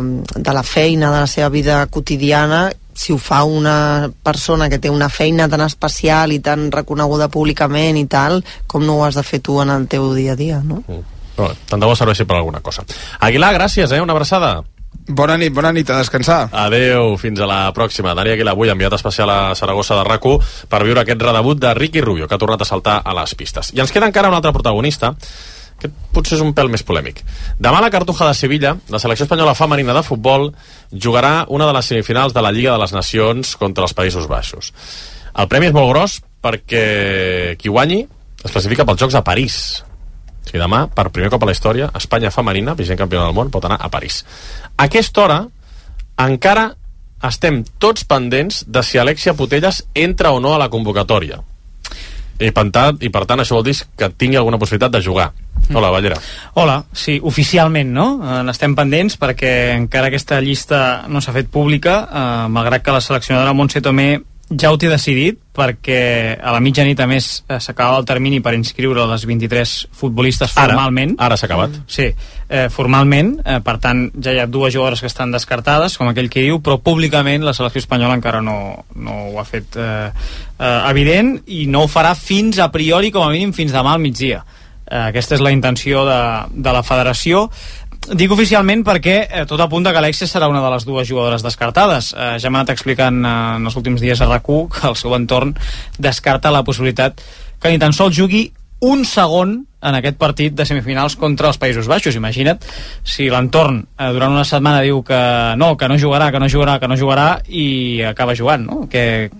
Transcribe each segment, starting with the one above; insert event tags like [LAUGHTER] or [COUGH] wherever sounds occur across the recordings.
de la feina, de la seva vida quotidiana, si ho fa una persona que té una feina tan especial i tan reconeguda públicament i tal, com no ho has de fer tu en el teu dia a dia, no? Mm. Però, tant de bo serveixi per alguna cosa. Aguilar, gràcies, eh? Una abraçada. Bona nit, bona nit, a descansar. Adeu, fins a la pròxima. Dani Aguilar, avui enviat especial a Saragossa de rac per viure aquest redebut de Ricky Rubio, que ha tornat a saltar a les pistes. I ens queda encara un altre protagonista, que potser és un pèl més polèmic. Demà la Cartuja de Sevilla, la selecció espanyola femenina de futbol jugarà una de les semifinals de la Lliga de les Nacions contra els Països Baixos. El premi és molt gros perquè qui guanyi es classifica pels Jocs a París. O sigui, demà, per primer cop a la història, Espanya femenina, vigent campiona del món, pot anar a París. A aquesta hora, encara estem tots pendents de si Alexia Putelles entra o no a la convocatòria. I per tant, i per tant això vol dir que tingui alguna possibilitat de jugar. Hola, Ballera. Hola, sí, oficialment, no? Eh, N'estem pendents perquè encara aquesta llista no s'ha fet pública, eh, malgrat que la seleccionadora Montse Tomé ja ho té decidit perquè a la mitjanit a més eh, s'acaba el termini per inscriure les 23 futbolistes Ara, formalment ara s'ha acabat. Sí, eh, formalment, eh, per tant ja hi ha dues jugadores que estan descartades, com aquell que diu, però públicament la selecció espanyola encara no, no ho ha fet eh, eh, evident i no ho farà fins a priori, com a mínim fins demà al migdia. Eh, aquesta és la intenció de, de la federació Dic oficialment perquè eh, tot apunta que Alexia serà una de les dues jugadores descartades. Eh, ja m'ha anat explicant eh, en els últims dies a rac que el seu entorn descarta la possibilitat que ni tan sols jugui un segon en aquest partit de semifinals contra els Països Baixos. Imagina't si l'entorn eh, durant una setmana diu que no, que no jugarà, que no jugarà, que no jugarà i acaba jugant, no? Que,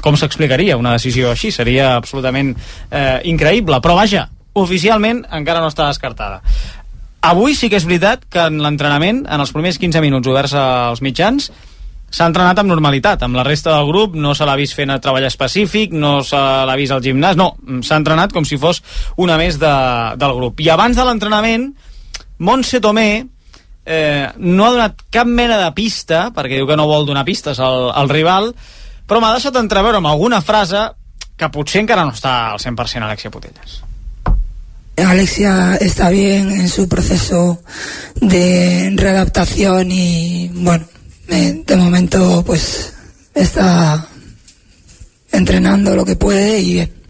com s'explicaria una decisió així? Seria absolutament eh, increïble. Però vaja, oficialment encara no està descartada. Avui sí que és veritat que en l'entrenament, en els primers 15 minuts oberts als mitjans, s'ha entrenat amb normalitat. Amb la resta del grup no se l'ha vist fent a treball específic, no se l'ha vist al gimnàs, no, s'ha entrenat com si fos una més de, del grup. I abans de l'entrenament, Montse Tomé eh, no ha donat cap mena de pista, perquè diu que no vol donar pistes al, al rival, però m'ha deixat entreveure amb alguna frase que potser encara no està al 100% Alexia Putelles. Alexia está bien en su proceso de readaptación y bueno, eh, de momento pues está entrenando lo que puede y bien.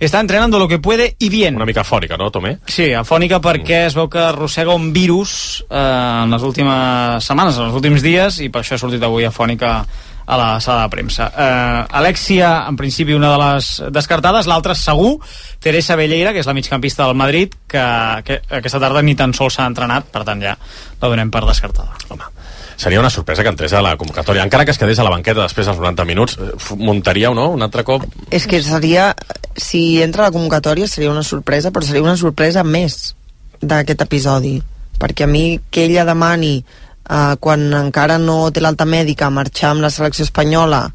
Està entrenando lo que puede y bien. Una mica fòrica, no, Tomé? Sí, afònica perquè es veu que arrossega un virus eh, en les últimes setmanes, en els últims dies, i per això ha sortit avui afònica a la sala de premsa. Eh, Alexia, en principi, una de les descartades, l'altra segur, Teresa Belleira, que és la migcampista del Madrid, que, que aquesta tarda ni tan sols s'ha entrenat, per tant ja la donem per descartada. Home, seria una sorpresa que entrés a la convocatòria. Encara que es quedés a la banqueta després dels 90 minuts, eh, muntaria o no un altre cop? És que seria, si entra a la convocatòria seria una sorpresa, però seria una sorpresa més d'aquest episodi. Perquè a mi que ella demani, eh, quan encara no té l'alta mèdica, marxar amb la selecció espanyola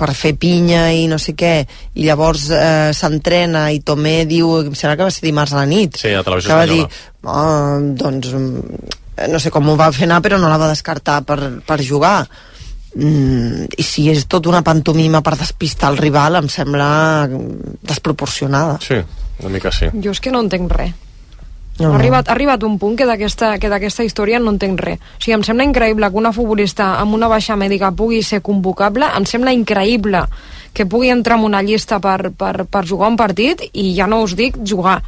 per fer pinya i no sé què, i llavors eh, s'entrena i Tomé diu, em sembla que va ser dimarts a la nit, Sí, a Televisió que va dir, oh, doncs mm, no sé com ho va fer anar, però no la va descartar per, per jugar. Mm, I si és tot una pantomima per despistar el rival, em sembla desproporcionada. Sí, una mica sí. Jo és que no entenc res. No, Ha arribat, ha arribat un punt que d'aquesta que d'aquesta història no entenc res. O sigui, em sembla increïble que una futbolista amb una baixa mèdica pugui ser convocable, em sembla increïble que pugui entrar en una llista per, per, per jugar un partit i ja no us dic jugar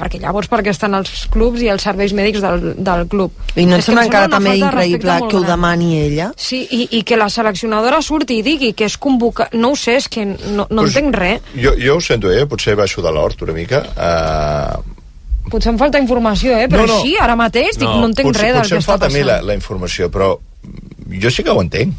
perquè llavors perquè estan els clubs i els serveis mèdics del, del club. I no És et sembla encara una també increïble que ho demani ella? Sí, i, i que la seleccionadora surti i digui que és convocar... No ho sé, és que no, no Pues- entenc res. Jo, jo ho sento, eh? Potser baixo de l'hort una mica. Uh, Potser em falta informació, eh? Però No, no. així, ara mateix, dic, no, entenc potser, res del potser que em està falta a mi passant. la, la informació, però jo sí que ho entenc.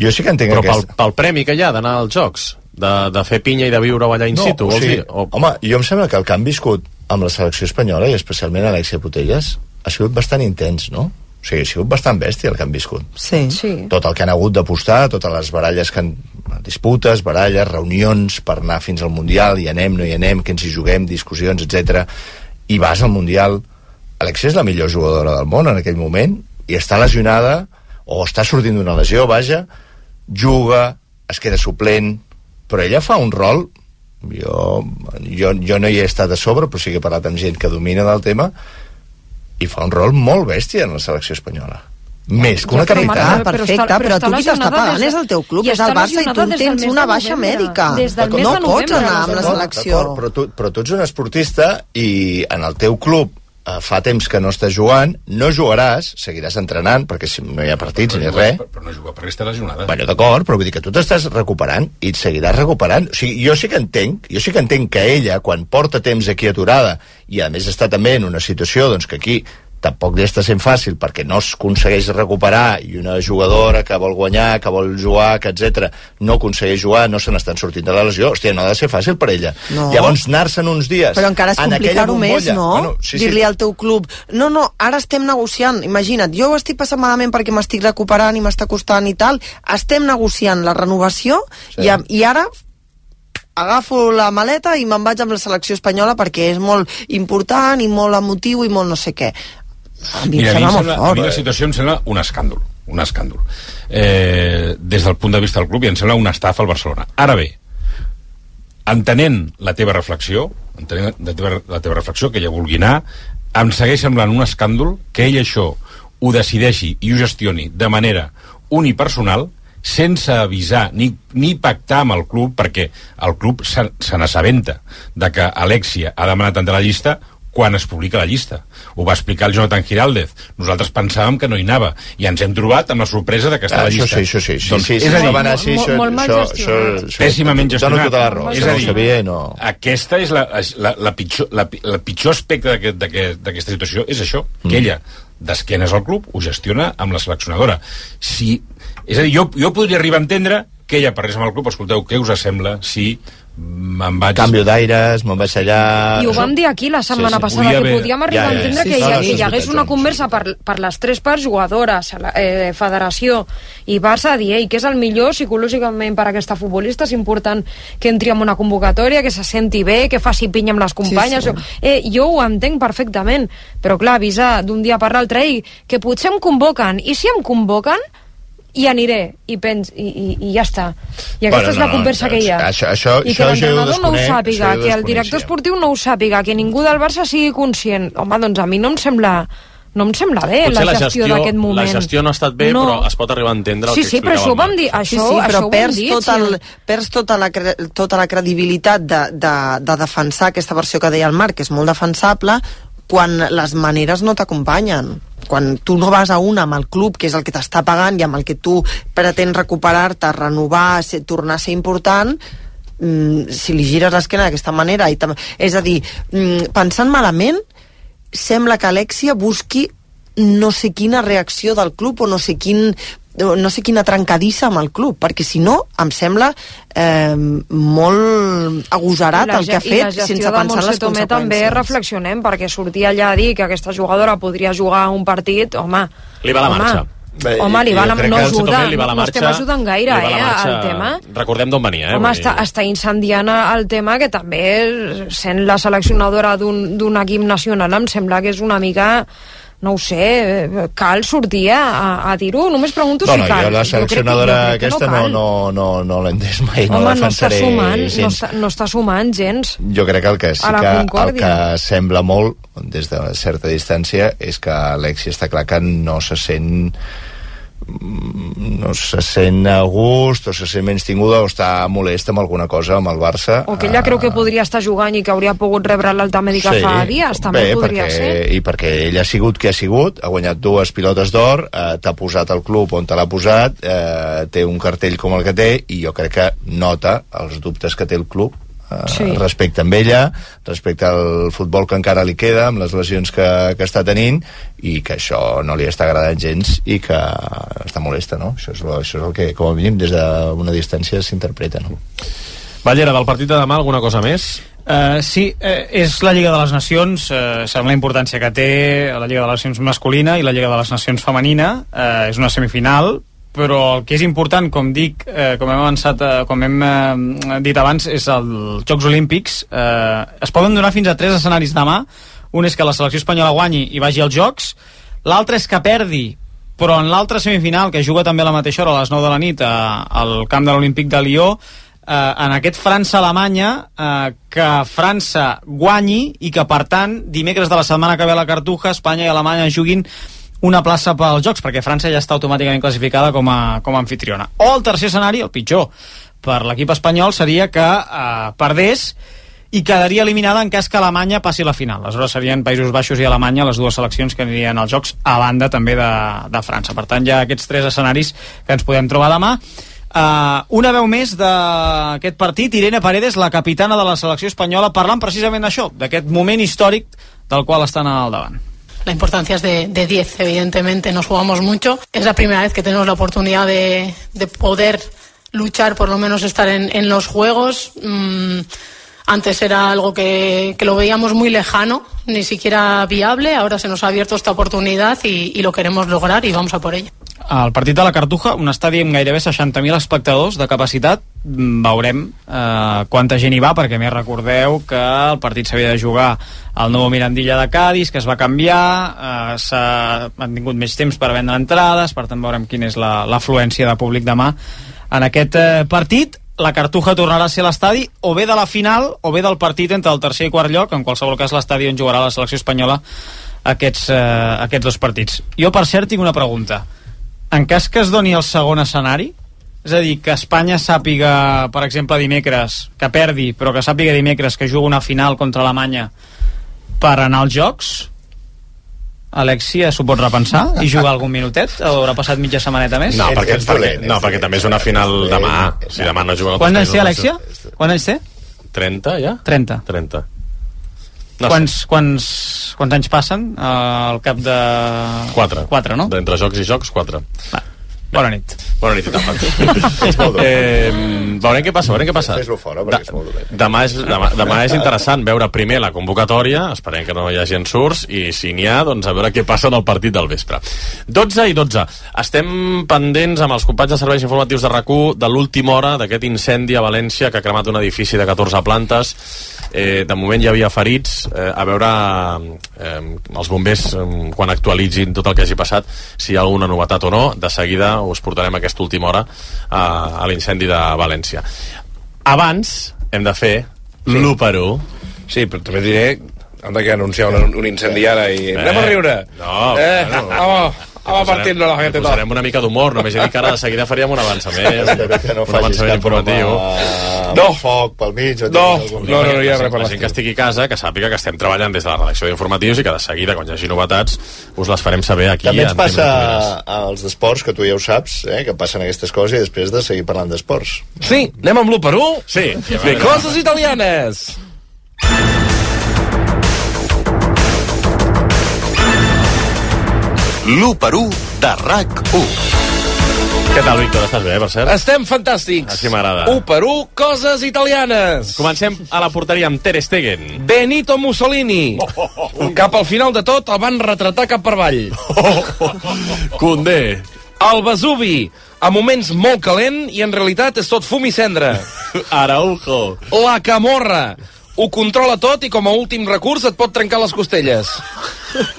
Jo sí que entenc Però pel, aquesta... pel premi que hi ha d'anar als Jocs, de, de fer pinya i de viure-ho allà in situ, o vols sigui, dir? O... Home, jo em sembla que el que han viscut amb la selecció espanyola, i especialment Alexia Putelles, ha sigut bastant intens, no? O sigui, ha sigut bastant bèstia el que han viscut. Sí. Sí. Tot el que han hagut d'apostar, totes les baralles que han... disputes, baralles, reunions per anar fins al Mundial, i anem, no hi anem, que ens hi juguem, discussions, etc. I vas al Mundial. Alexia és la millor jugadora del món en aquell moment, i està lesionada, o està sortint d'una lesió, vaja, juga, es queda suplent, però ella fa un rol. Jo, jo, jo no hi he estat a sobre, però sí que he parlat amb gent que domina del tema, i fa un rol molt bèstia en la selecció espanyola més que una però, Marta, Ah, perfecte, però però, però tu qui t'està pagant és el teu club, és el Barça i tu tens una baixa mèdica. No pots anar amb la selecció. Però, tu, però tu ets un esportista i en el teu club eh, fa temps que no estàs jugant, no jugaràs, seguiràs entrenant, perquè si no hi ha partits ni res. Però, però no juga perquè està lesionada. Bueno, d'acord, però vull dir que tu t'estàs recuperant i et seguiràs recuperant. O sigui, jo sí que entenc, jo sí que entenc que ella, quan porta temps aquí aturada, i a més està també en una situació doncs, que aquí tampoc li està sent fàcil perquè no es aconsegueix recuperar i una jugadora que vol guanyar, que vol jugar, que etc no aconsegueix jugar, no se n'estan sortint de la lesió, hòstia, no ha de ser fàcil per ella. No. Llavors, anar-se'n uns dies Però encara és en complicar-ho més, no? Bueno, sí, sí. Dir-li al teu club, no, no, ara estem negociant, imagina't, jo ho estic passant malament perquè m'estic recuperant i m'està costant i tal, estem negociant la renovació Sí. i, i ara agafo la maleta i me'n vaig amb la selecció espanyola perquè és molt important i molt emotiu i molt no sé què. A mi Mira, em a mi, sembla molt sembla, a fort. mi la situació em sembla un escàndol. Un escàndol. Eh, des del punt de vista del club, i em sembla una estafa al Barcelona. Ara bé, entenent la teva reflexió, entenent la teva, la teva reflexió, que ella vulgui anar, em segueix semblant un escàndol que ell això ho decideixi i ho gestioni de manera unipersonal sense avisar ni, ni pactar amb el club perquè el club se, se n'assabenta de que Alexia ha demanat entrar a la llista quan es publica la llista. Ho va explicar el Jonathan Giraldez. Nosaltres pensàvem que no hi anava i ens hem trobat amb la sorpresa de que està Ah, a la això llista. sí, això sí. sí, Doncs, sí, sí, és a sí, dir, anar així, molt- això, molt mal això, gestionat. això, això, pèssimament Dono gestionat. tota la raó. És això a dir, no... aquesta és la, la, la, pitjor, la, la pitjor aspecte d'aquest- d'aquest- d'aquesta situació, és això, que ella, d'esquenes al club, ho gestiona amb la seleccionadora. Si, és a dir, jo, jo podria arribar a entendre que ella parlés amb el club, escolteu, què us sembla si me'n vaig... Canvio d'aires, me'n vaig allà... I ho vam dir aquí la setmana Sí, sí. passada, Podia que haver- podíem arribar Ja, a ja, entendre sí, que sí, hi, sí, ha- sí, hi hagués sí, una sí, conversa sí. per, per les tres parts jugadores, la- eh, federació i Barça, dir ei, que és el millor psicològicament per a aquesta futbolista, és important que entri en una convocatòria, que se senti bé, que faci pinya amb les companyes. sí. Eh, jo ho entenc perfectament, però clar, avisar d'un dia per l'altre, ei, que potser em convoquen, i si em convoquen, i aniré, i, pens, i, i, i ja està. I aquesta Bueno, és la no, conversa que hi ha. això- això- I que això l'entrenador no ho sàpiga, això ho que el director esportiu no ho sàpiga, que ningú del Barça sigui conscient. Home, doncs a mi no em sembla no em sembla bé Potser la gestió, d'aquest moment. La gestió no ha estat bé, No. però es pot arribar a entendre el Sí, que sí, però això ho vam dir, això, sí, sí, això però vam perds, dir, tot sí. el, perds tota, la, tota la credibilitat de, de, de defensar aquesta versió que deia el Marc, que és molt defensable, quan les maneres no t'acompanyen quan tu no vas a una amb el club que és el que t'està pagant i amb el que tu pretens recuperar-te, renovar ser, tornar a ser important mm, si li gires l'esquena d'aquesta manera i és a dir, mm, pensant malament sembla que Alexia busqui no sé quina reacció del club o no sé quin no sé quina trencadissa amb el club, perquè si no, em sembla eh, molt agosarat la el que ha ge- i la fet gestió sense de pensar en Montse les Tomé també conseqüències. reflexionem, perquè sortir allà a dir que aquesta jugadora podria jugar un partit, home... Li va la home, marxa. Bé, home, li va la, no el ajuda, li va la no estem marxa, ajudant gaire, li va la eh, marxa. al tema. Recordem d'on venia, eh? Home, està, està incendiant el tema que també, sent la seleccionadora d'un d'un equip nacional, em sembla que és una mica no ho sé, cal sortir a, a dir-ho, només pregunto Bueno, si cal. jo la seleccionadora jo que aquesta no, no, no, no l'he entès mai, no Home, la no està defensaré sumant, no gens. està, no està sumant gens. Jo crec que el que sí que, el que sembla molt, des de certa distància, és que Alexia està clar que no se sent no se sent a gust o se sent menys tinguda o està molesta amb alguna cosa amb el Barça. O que ella creu que podria estar jugant i que hauria pogut rebre l'alta mèdica fa dies, també bé, podria perquè, ser. I perquè ell ha sigut qui ha sigut, ha guanyat dues pilotes d'or, eh, t'ha posat al club on te l'ha posat, eh, té un cartell com el que té, i jo crec que nota els dubtes que té el club eh, Sí. respecte amb ella, respecte al futbol que encara li queda, amb les lesions que, que està tenint, i que això no li està agradant gens i que està molesta, no? Això és, lo, això és el que, com a mínim, des d'una distància s'interpreta, no? Ballera, del partit de demà, alguna cosa més? Uh, sí, uh, és la Lliga de les Nacions, uh, sabem la importància que té la Lliga de les Nacions masculina i la Lliga de les Nacions femenina, uh, és una semifinal, però el que és important, com dic, eh, com hem avançat, eh, com hem eh, dit abans, és els Jocs Olímpics. Eh, es poden donar fins a tres escenaris demà. Un és que la selecció espanyola guanyi i vagi als Jocs. L'altre és que perdi, però en l'altra semifinal, que juga també a la mateixa hora, a les 9 de la nit, a, al camp de l'Olímpic de Lió, eh, en aquest França-Alemanya eh, que França guanyi i que, per tant, dimecres de la setmana que ve a la Cartuja, Espanya i Alemanya juguin una plaça pels Jocs, perquè França ja està automàticament classificada com a, com a anfitriona. O el tercer escenari, el pitjor, per l'equip espanyol seria que eh, perdés i quedaria eliminada en cas que Alemanya passi la final. Aleshores serien Països Baixos i Alemanya les dues seleccions que anirien als Jocs a banda també de, de França. Per tant, hi ha aquests tres escenaris que ens podem trobar demà. Uh, una veu més d'aquest partit, Irene Paredes, la capitana de la selecció espanyola, parlant precisament d'això, d'aquest moment històric del qual estan al davant. La importancia es de, de 10, evidentemente, nos jugamos mucho. Es la primera vez que tenemos la oportunidad de, de poder luchar, por lo menos estar en, los juegos. Mm, antes era algo que, que, lo veíamos muy lejano, ni siquiera viable. Ahora se nos ha abierto esta oportunidad y, y lo queremos lograr y vamos a por ello. Al partit de la Cartuja, un estadi amb gairebé 60.000 espectadors de capacitat, veurem eh, quanta gent hi va, perquè més recordeu que el partit s'havia de jugar al nou Mirandilla de Cádiz, que es va canviar, eh, han tingut més temps per vendre entrades, per tant veurem quina és l'afluència la, de públic demà en aquest eh, partit la Cartuja tornarà a ser l'estadi o bé de la final o bé del partit entre el tercer i quart lloc, en qualsevol cas l'estadi on jugarà la selecció espanyola aquests, eh, aquests dos partits. Jo, per cert, tinc una pregunta. En cas que es doni el segon escenari, és a dir, que Espanya sàpiga, per exemple, dimecres, que perdi, però que sàpiga dimecres que juga una final contra Alemanya per anar als Jocs, Alexia s'ho pot repensar i jugar algun minutet? O haurà passat mitja setmaneta més? No, perquè, perquè, no, perquè també és una final demà. Si demà no juga... Quan anys té, Alexia? Quan anys té? 30, ja? 30. 30. No quants, sé. quants, quants anys passen uh, al cap de... 4. 4, no? D'entre jocs i jocs, 4. Va. Bona nit. Bona nit tal. [LAUGHS] eh, veurem què passa, veurem què passa. Fes-lo fora, perquè és molt dolent. Demà és, demà, demà és interessant veure primer la convocatòria, esperem que no hi hagi ensurts, i si n'hi ha, doncs a veure què passa en el partit del vespre. 12 i 12. Estem pendents amb els companys de serveis informatius de rac de l'última hora d'aquest incendi a València que ha cremat un edifici de 14 plantes. Eh, de moment hi havia ferits, eh, a veure eh, els bombers, eh, quan actualitzin tot el que hagi passat, si hi ha alguna novetat o no, de seguida us portarem aquesta última hora a, a l'incendi de València. Abans hem de fer sí. l'1 Sí, però també diré hem de que anunciar un, un incendi ara i eh, anem a riure. No, eh. Vamos, vamos a partir-nos la gente. Posarem una mica d'humor, només he dit que ara de seguida faríem un avançament, que no un avançament informatiu. No. Foc pel mig. No, no, no, no, hi ha res per La gent que estigui a casa, que sàpiga que estem treballant des de la redacció d'informatius i que de seguida, quan hi hagi novetats, us les farem saber aquí. També ens en passa als d'esports, que tu ja ho saps, eh, que passen aquestes coses i després de seguir parlant d'esports. Sí, anem amb l'1 per 1? Sí. De coses italianes. L'1 per 1 de RAC1. Què tal, Víctor? Estàs bé, per cert? Estem fantàstics. Així m'agrada. 1 per 1, coses italianes. Comencem a la porteria amb Ter Stegen. Benito Mussolini. Cap al final de tot el van retratar cap per avall. Condé. El Vesuvi, a moments molt calent i en realitat és tot fum i cendra. [LAUGHS] Araujo. La Camorra, ho controla tot i com a últim recurs et pot trencar les costelles.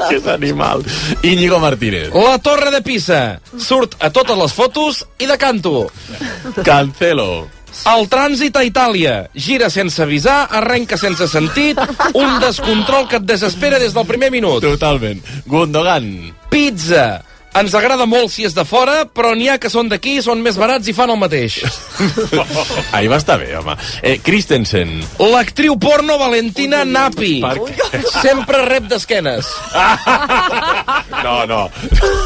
que [LAUGHS] és animal. Íñigo Martínez. La Torre de Pisa, surt a totes les fotos i de canto. Cancelo. El trànsit a Itàlia, gira sense avisar, arrenca sense sentit, un descontrol que et desespera des del primer minut. Totalment. Gundogan. Pizza, ens agrada molt si és de fora, però n'hi ha que són d'aquí, són més barats i fan el mateix. [LAUGHS] Ahir va estar bé, home. Eh, Christensen. L'actriu porno Valentina Napi. Per què? Sempre rep d'esquenes. [LAUGHS] No, no.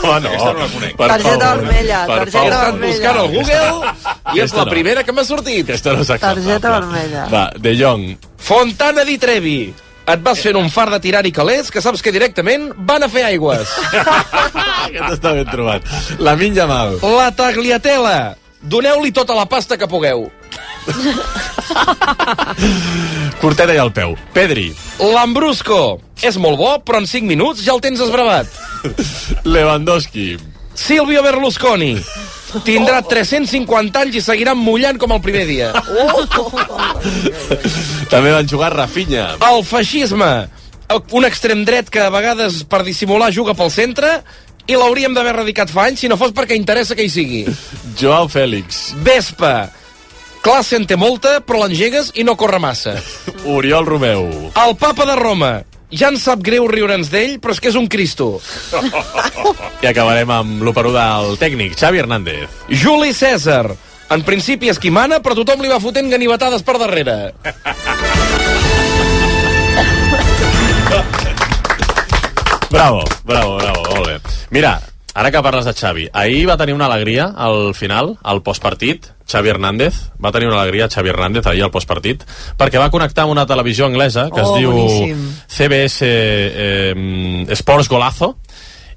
Home, no. Aquesta no la conec. Per Targeta favor. vermella, Per targeta favor. Estan buscant al Google i és la no. primera que m'ha sortit. Aquesta no és acceptable. Targeta vermella. Va, De Jong. Fontana di Trevi. Et vas fent un far de tirar-hi calés que saps que directament van a fer aigües. [LAUGHS] Aquest està ben trobat. La Minja Mal. La tagliatella. Doneu-li tota la pasta que pugueu. [LAUGHS] Corteta i al peu. Pedri. Lambrusco. És molt bo, però en 5 minuts ja el tens esbravat. Lewandowski. Silvio Berlusconi. Tindrà 350 anys i seguirà mullant com el primer dia. També van jugar Rafinha. El feixisme. Un extrem dret que a vegades per dissimular juga pel centre i l'hauríem d'haver erradicat fa anys si no fos perquè interessa que hi sigui. Joao Fèlix. Vespa. Classe en té molta, però l'engegues i no corre massa. Oriol Romeu. El papa de Roma. Ja ens sap greu riure'ns d'ell, però és que és un cristo. I acabarem amb l'operú del tècnic, Xavi Hernández. Juli César. En principi és qui mana, però tothom li va fotent ganivetades per darrere. Bravo, bravo, bravo, molt bé. Mira, ara que parles de Xavi, ahir va tenir una alegria al final, al postpartit, Xavi Hernández, va tenir una alegria Xavi Hernández ahir al postpartit, perquè va connectar amb una televisió anglesa que Oh, es diu boníssim. CBS eh, Sports Golazo,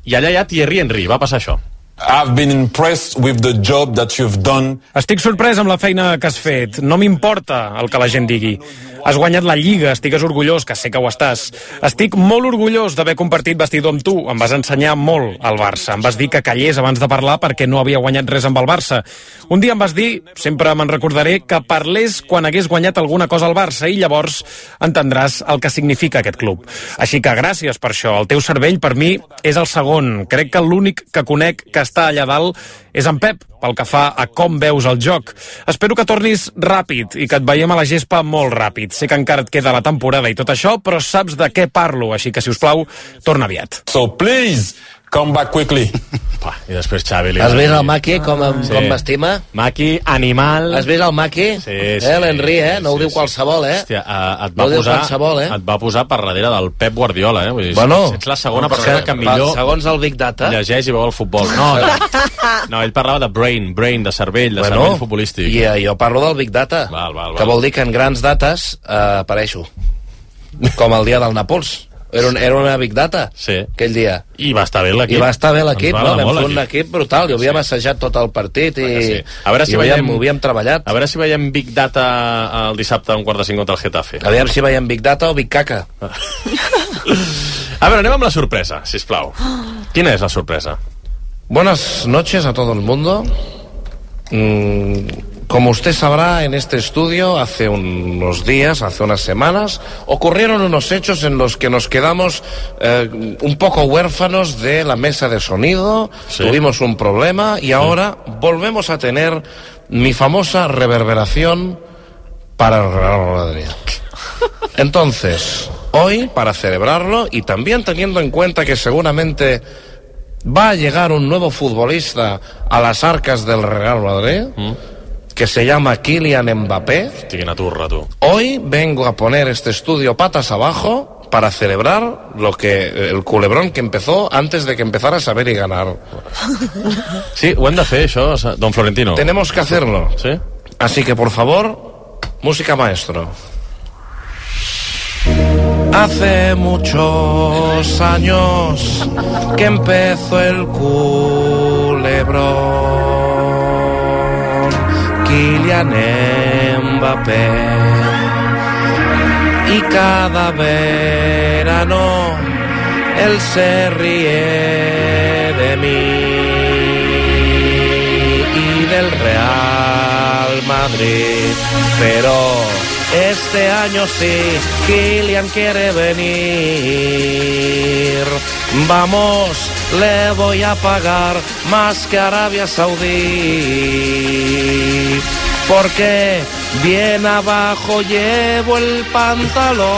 i allà hi ha Thierry Henry, va passar això. I've been impressed with the job that you've done. Estic sorprès amb la feina que has fet. No m'importa el que la gent digui. Has guanyat la Lliga, estigues orgullós, que sé que ho estàs. Estic molt orgullós d'haver compartit vestidor amb tu. Em vas ensenyar molt al Barça. Em vas dir que callés abans de parlar perquè no havia guanyat res amb el Barça. Un dia em vas dir, sempre me'n recordaré, que parlés quan hagués guanyat alguna cosa al Barça i llavors entendràs el que significa aquest club. Així que gràcies per això. El teu cervell, per mi, és el segon. Crec que l'únic que conec que està allà dalt és en Pep, pel que fa a com veus el joc. Espero que tornis ràpid i que et veiem a la gespa molt ràpid. Sé que encara et queda la temporada i tot això, però saps de què parlo, així que, si us plau, torna aviat. So please, come back quickly. [LAUGHS] Pa, I després Xavi... Li Has vist el Maki, com, em- Sí. com m'estima? Maki, animal... Has vist el Maki? Sí, Eh, sí, l'Henry, eh? No ho sí, diu sí. qualsevol, eh? Hòstia, eh, et No va ho diu posar, qualsevol, eh? et va posar per darrere del Pep Guardiola, eh? Vull dir, Bueno, ets la segona persona que, que, millor segons el Big Data. llegeix i veu el futbol. No, no, [LAUGHS] no, ell parlava de brain, brain, de cervell, de Bueno, cervell futbolístic. I eh, jo parlo del Big Data, Val, val, que val. vol dir que en grans dates eh, apareixo. Com el dia del Nàpols. Era, un, era una Big Data, Sí. aquell dia. I va estar bé l'equip. I va estar bé l'equip, va no? Vam fer un equip brutal. Jo havia massejat tot el partit i, sí. A veure si i havíem, veiem- ho havíem treballat. A veure si veiem Big Data el dissabte a un quart de cinc contra el Getafe. Aviam si veiem Big Data o Big Caca. [LAUGHS] A veure, anem amb la sorpresa, si plau. Quina és la sorpresa? Buenas noches a todo el mundo. Mm, como usted sabrá, en este estudio hace unos días, hace unas semanas, ocurrieron unos hechos en los que nos quedamos eh, un poco huérfanos de la mesa de sonido, Sí. tuvimos un problema y ahora volvemos a tener mi famosa reverberación para el Real Madrid. [LAUGHS] Entonces, hoy, para celebrarlo y también teniendo en cuenta que seguramente va a llegar un nuevo futbolista a las arcas del Real Madrid, que se llama Kylian Mbappé, quina turra, tu. hoy vengo a poner este estudio patas abajo para celebrar lo que el culebrón que empezó antes de que empezara a saber y ganar. [LAUGHS] Sí, ho hem de fer, això, don Florentino. Tenemos que hacerlo. Sí? Así que, por favor, música maestro. Hace muchos años que empezó el culebrón. Kylian Mbappé. Y cada verano él se ríe de mí y del Real Madrid. Pero este año sí, Kylian quiere venir. Vamos, le voy a pagar más que Arabia Saudí. Porque bien abajo llevo el pantalón.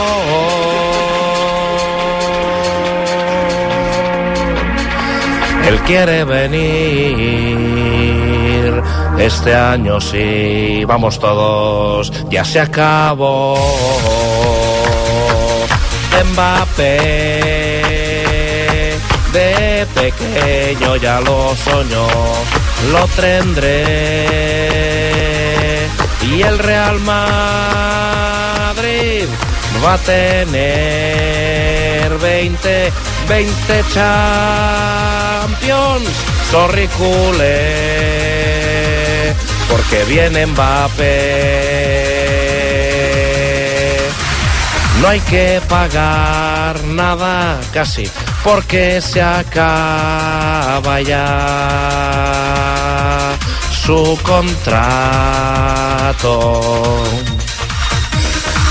Él quiere venir. Este año sí, vamos todos, ya se acabó. Mbappé, de pequeño ya lo soñó, lo tendré. Y el Real Madrid va a tener 20, 20 champions. Sorry, culé, porque viene Mbappé. No hay que pagar nada casi, porque se acaba ya su contrato.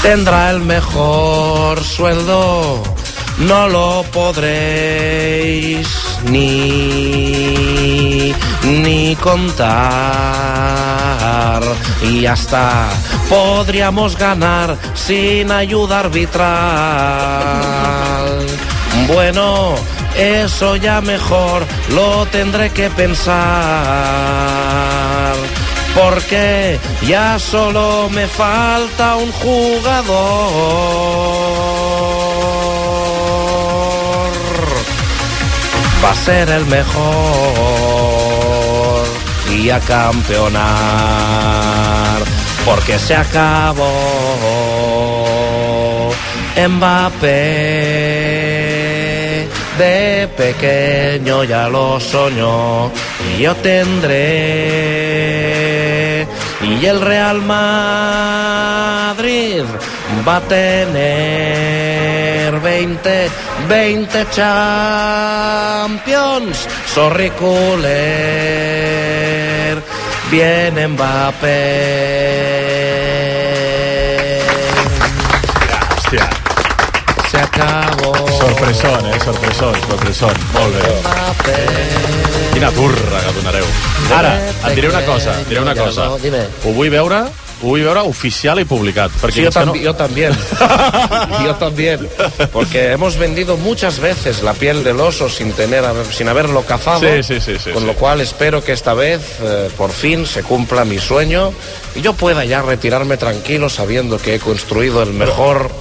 Tendrá el mejor sueldo, no lo podréis ni, ni contar. y ya está. Podríamos ganar sin ayuda arbitral. Bueno, eso ya mejor lo tendré que pensar. Porque ya solo me falta un jugador. Va a ser el mejor y a campeonar. Porque se acabó. Mbappé de pequeño ya lo soñó y yo tendré y el Real Madrid va a tener 20 20 Champions sorry cooler viene Mbappé Hòstia. se acabó Sorpresón, eh? Sorpresón, sorpresón. Molt bé. Quina turra que donareu. Ara, et diré una cosa, diré una cosa. Ho vull veure, ho vull veure oficial i publicat. Perquè Sí, yo, no... también. [LAUGHS] yo también. Porque hemos vendido muchas veces la piel del oso sin tener sin haberlo cazado. Sí, sí, sí, sí, con sí. lo cual espero que esta vez eh, por fin se cumpla mi sueño y yo pueda ya retirarme tranquilo sabiendo que he construido el mejor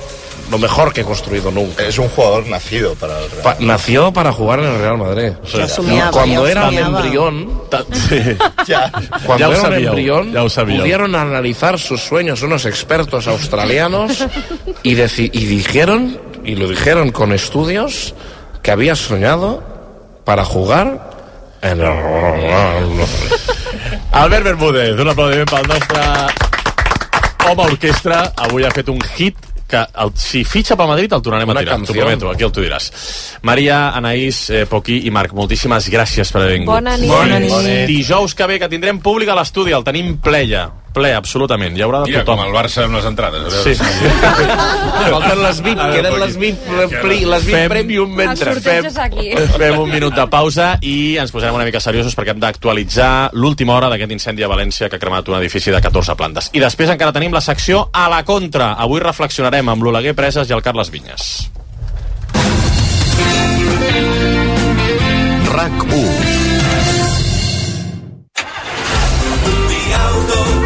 lo mejor que he construido nunca. Es un jugador nacido para el Real Pa- nació para jugar en el Real Madrid. Ya somiaba, [LAUGHS] Cuando ya era un embrión, Sí. Ya. cuando ho era un sabíeu, embrión, sabíeu. pudieron analizar sus sueños unos expertos australianos y, y dijeron, y lo dijeron con estudios, que había soñado para jugar en el... Albert Bermúdez, un aplaudiment pel nostre home orquestra. Avui ha fet un hit que el, si fitxa pel Madrid el tornarem Una a tirar, t'ho prometo, aquí el tu diràs. Maria, Anaïs, eh, Poquí i Marc, moltíssimes gràcies per haver vingut. Bona nit. Bona nit. Dijous que ve, que tindrem públic a l'estudi, el tenim pleia, ple, absolutament. Hi haurà de Mira, com tothom. el Barça amb les entrades. A veure Sí. si- [LAUGHS] Falten les VIP, Ara, queden les VIP, pli- les VIP Fem- Premium mentre fem... [LAUGHS] Fem un minut de pausa i ens posarem una mica seriosos perquè hem d'actualitzar l'última hora d'aquest incendi a València que ha cremat un edifici de 14 plantes. I després encara tenim la secció a la contra. Avui reflexionarem amb l'Oleguer Preses i el Carles Vinyes. RAC 1.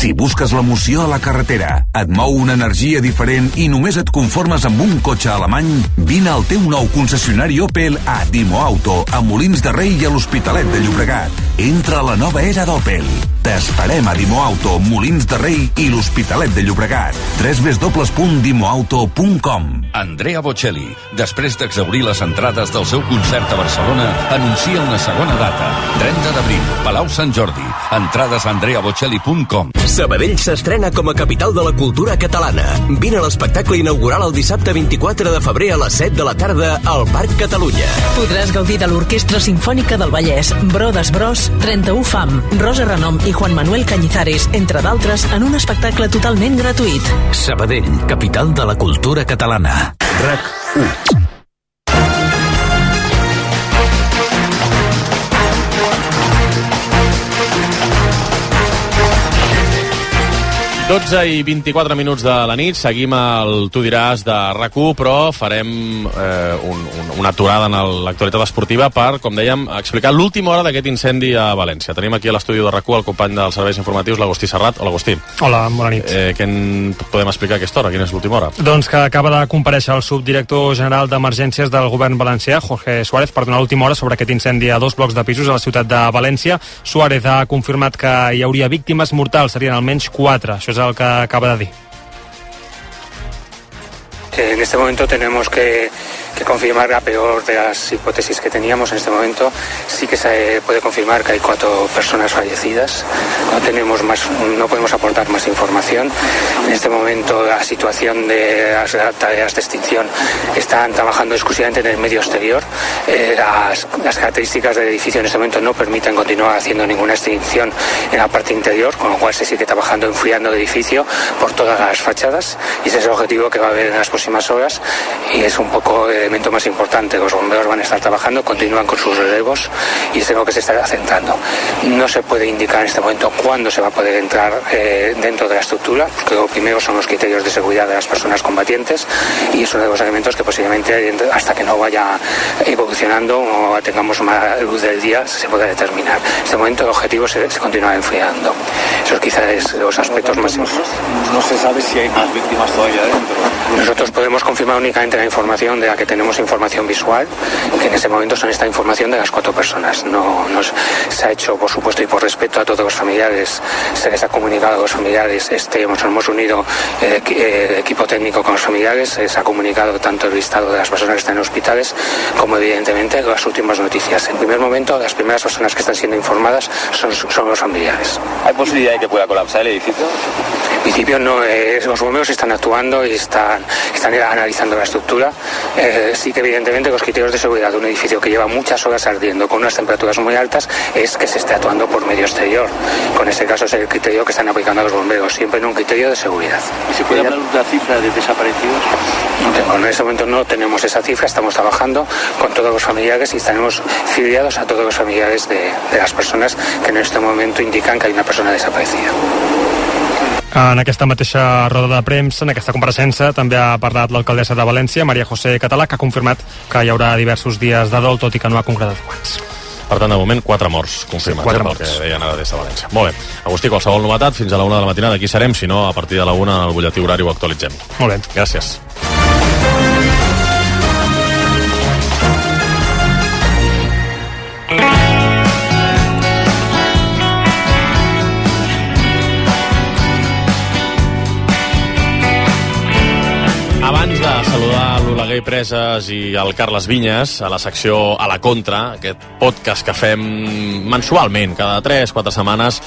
Si busques l'emoció a la carretera, et mou una energia diferent i només et conformes amb un cotxe alemany, vine al teu nou concessionari Opel a Dimo Auto, a Molins de Rei i a l'Hospitalet de Llobregat. Entra a la nova era d'Opel. T'esperem a Dimo Auto, Molins de Rei i l'Hospitalet de Llobregat. www.dimoauto.com Andrea Bocelli, després d'exaurir les entrades del seu concert a Barcelona, anuncia una segona data. 30 d'abril, Palau Sant Jordi. Entrades a andreabocelli.com. Sabadell s'estrena com a capital de la cultura catalana. Vine a l'espectacle inaugural el dissabte 24 de febrer a les 7 de la tarda al Parc Catalunya. Podràs gaudir de l'Orquestra Simfònica del Vallès, Brodes Bros, 31 FAM, Rosa Renom i Juan Manuel Cañizares, entre d'altres, en un espectacle totalment gratuït. Sabadell, capital de la cultura catalana. RAC 1. 12 i 24 minuts de la nit, seguim el Tu diràs de rac però farem eh, un, un, una aturada en l'actualitat esportiva per, com dèiem, explicar l'última hora d'aquest incendi a València. Tenim aquí a l'estudi de rac el company dels serveis informatius, l'Agustí Serrat. Hola, Agustí. Hola, bona nit. Eh, què en podem explicar a aquesta hora? Quina és l'última hora? Doncs que acaba de compareixer el subdirector general d'Emergències del govern valencià, Jorge Suárez, per donar l'última hora sobre aquest incendi a dos blocs de pisos a la ciutat de València. Suárez ha confirmat que hi hauria víctimes mortals, serien almenys quatre. Això és en este momento tenemos que, que confirmar la peor de las hipótesis que teníamos en este momento. Sí que se puede confirmar que hay cuatro personas fallecidas. No tenemos más, no podemos aportar más información. En este momento la situación de las tareas de extinción están trabajando exclusivamente en el medio exterior. Eh, las, las características del edificio en este momento no permiten continuar haciendo ninguna extinción en la parte interior, con lo cual se sigue trabajando enfriando el edificio por todas las fachadas y ese es el objetivo que va a haber en las próximas horas y es un poco el elemento más importante. Los bomberos van a estar trabajando, continúan con sus relevos y es en lo que se está centrando. No se puede indicar en este momento cuándo se va a poder entrar eh, dentro de la estructura, porque lo primero son los criterios de seguridad de las personas combatientes y es uno de los elementos que posiblemente hasta que no vaya evolucionando o tengamos más luz del día se pueda determinar. En este momento el objetivo se, se continúa enfriando. Esos quizás es los aspectos más importantes. No se sabe si hay más víctimas todavía dentro. Nosotros podemos confirmar únicamente la información de la que tenemos información visual, que en este momento son esta información de las cuatro personas. No nos, se ha hecho, por supuesto, y por respeto a todos los familiares, se les ha comunicado a los familiares, este, hemos, hemos unido el, el equipo técnico con los familiares, se les ha comunicado tanto el listado de las personas que están en hospitales, como evidentemente las últimas noticias. En primer momento, las primeras personas que están siendo informadas son, son los familiares. ¿Hay posibilidad de que pueda colapsar el edificio? En principio no, eh, los bomberos están actuando y están, están analizando la estructura. Eh, sí que evidentemente los criterios de seguridad de un edificio que lleva muchas horas ardiendo con unas temperaturas muy altas es que se esté actuando por medio exterior. Con ese caso es el criterio que están aplicando los bomberos, siempre en un criterio de seguridad. ¿Y se puede hablar de una cifra de desaparecidos? No tengo, en ese momento no tenemos esa cifra, estamos trabajando con todos los familiares y estaremos filiados a todos los familiares de, de las personas que en este momento indican que hay una persona desaparecida. En aquesta mateixa roda de premsa, en aquesta compareixença, també ha parlat l'alcaldessa de València, Maria José Català, que ha confirmat que hi haurà diversos dies de dol, tot i que no ha concretat quants. Per tant, de moment, quatre morts confirmats, Quatre eh, morts. que deien ara des de València. Molt bé. Agustí, qualsevol novetat, fins a la una de la matinada, aquí serem, si no, a partir de la una al butlletí horari ho actualitzem. Molt bé. Gràcies. l'Oleguer Preses i el Carles Vinyes a la secció A la Contra, aquest podcast que fem mensualment, cada 3-4 setmanes,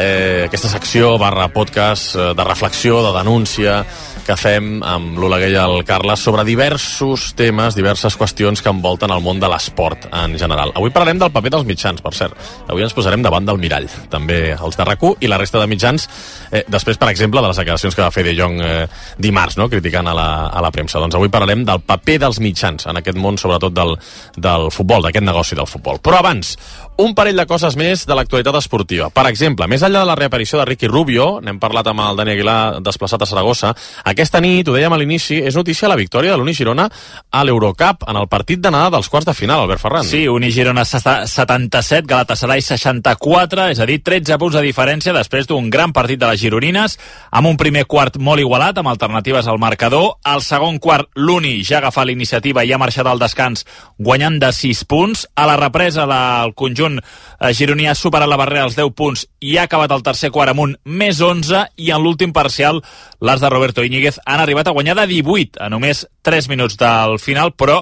eh, aquesta secció barra podcast eh, de reflexió, de denúncia, que fem amb l'Oleguer i el Carles sobre diversos temes, diverses qüestions que envolten el món de l'esport en general. Avui parlarem del paper dels mitjans, per cert. Avui ens posarem davant del mirall, també els de rac i la resta de mitjans, eh, després, per exemple, de les declaracions que va fer De Jong eh, dimarts, no?, criticant a la, a la premsa. Doncs avui parlarem del paper dels mitjans en aquest món, sobretot del, del futbol, d'aquest negoci del futbol. Però abans, un parell de coses més de l'actualitat esportiva. Per exemple, més enllà de la reaparició de Ricky Rubio, n'hem parlat amb el Dani Aguilar desplaçat a Saragossa, aquesta nit, ho dèiem a l'inici, és notícia la victòria de l'Uni Girona a l'Eurocup en el partit d'anada dels quarts de final, Albert Ferran. Sí, Uni Girona 77, Galatasaray 64, és a dir, 13 punts de diferència després d'un gran partit de les gironines, amb un primer quart molt igualat, amb alternatives al marcador. Al segon quart, l'Uni ja ha agafat l'iniciativa i ha marxat al descans guanyant de 6 punts. A la represa, la, el conjunt eh, gironí ha superat la barrera als 10 punts i ha acabat el tercer quart amb un més 11 i en l'últim parcial les de Roberto Íñiguez han arribat a guanyar de 18 a només 3 minuts del final, però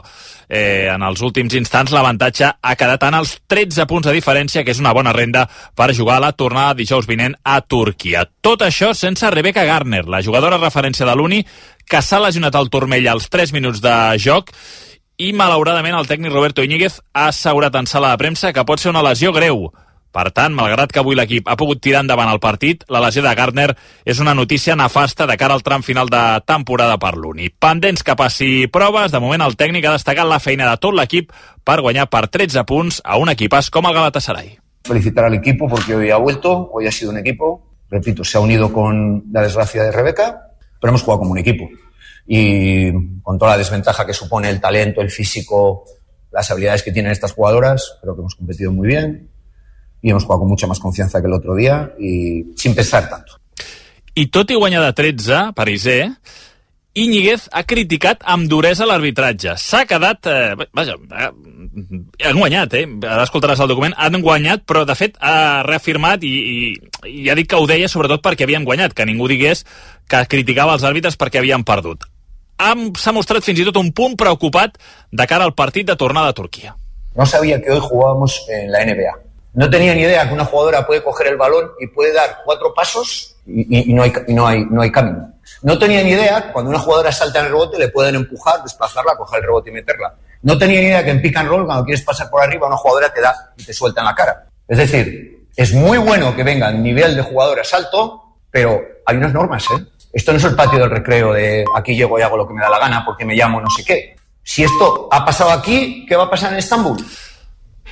eh, en els últims instants l'avantatge ha quedat en els 13 punts de diferència, que és una bona renda per jugar a la tornada dijous vinent a Turquia. Tot això sense Rebecca Garner, la jugadora referència de l'Uni, que s'ha lesionat al turmell als 3 minuts de joc i malauradament el tècnic Roberto Íñiguez ha assegurat en sala de premsa que pot ser una lesió greu. Per tant, malgrat que avui l'equip ha pogut tirar endavant el partit, la lesió de Gardner és una notícia nefasta de cara al tram final de temporada per l'Uni. Pendents que passi proves, de moment el tècnic ha destacat la feina de tot l'equip per guanyar per 13 punts a un equipàs com el Galatasaray. felicitar al equipo porque hoy ha vuelto, hoy ha sido un equipo, repito, se ha unido con la desgracia de Rebeca, pero hemos jugado como un equipo. Y con toda la desventaja que supone el talento, el físico, las habilidades que tienen estas jugadoras, creo que hemos competido muy bien y hemos jugado con mucha más confianza que el otro día y sin pensar tanto. I tot i guanyar de 13, Pariser, Íñiguez ha criticat amb duresa l'arbitratge. S'ha quedat... Eh, vaja, eh, han guanyat, eh? Ara escoltaràs el document. Han guanyat, però de fet ha reafirmat i, i, i ha dit que ho deia sobretot perquè havien guanyat, que ningú digués que criticava els àrbitres perquè havien perdut. Un de cara al de tornada a. No sabía que hoy jugábamos en la NBA. No tenía ni idea que una jugadora puede coger el balón y puede dar cuatro pasos y, no, hay, no, hay, no hay camino. No tenía ni idea cuando una jugadora salta en el rebote le pueden empujar, desplazarla, coger el rebote y meterla. No tenía ni idea que en pick and roll, cuando quieres pasar por arriba, una jugadora te da y te suelta en la cara. Es decir, es muy bueno que venga el nivel de jugadoras alto, pero hay unas normas, ¿eh? Esto no es el patio del recreo de aquí llego y hago lo que me da la gana porque me llamo no sé qué. Si esto ha pasado aquí, ¿qué va a pasar en Estambul?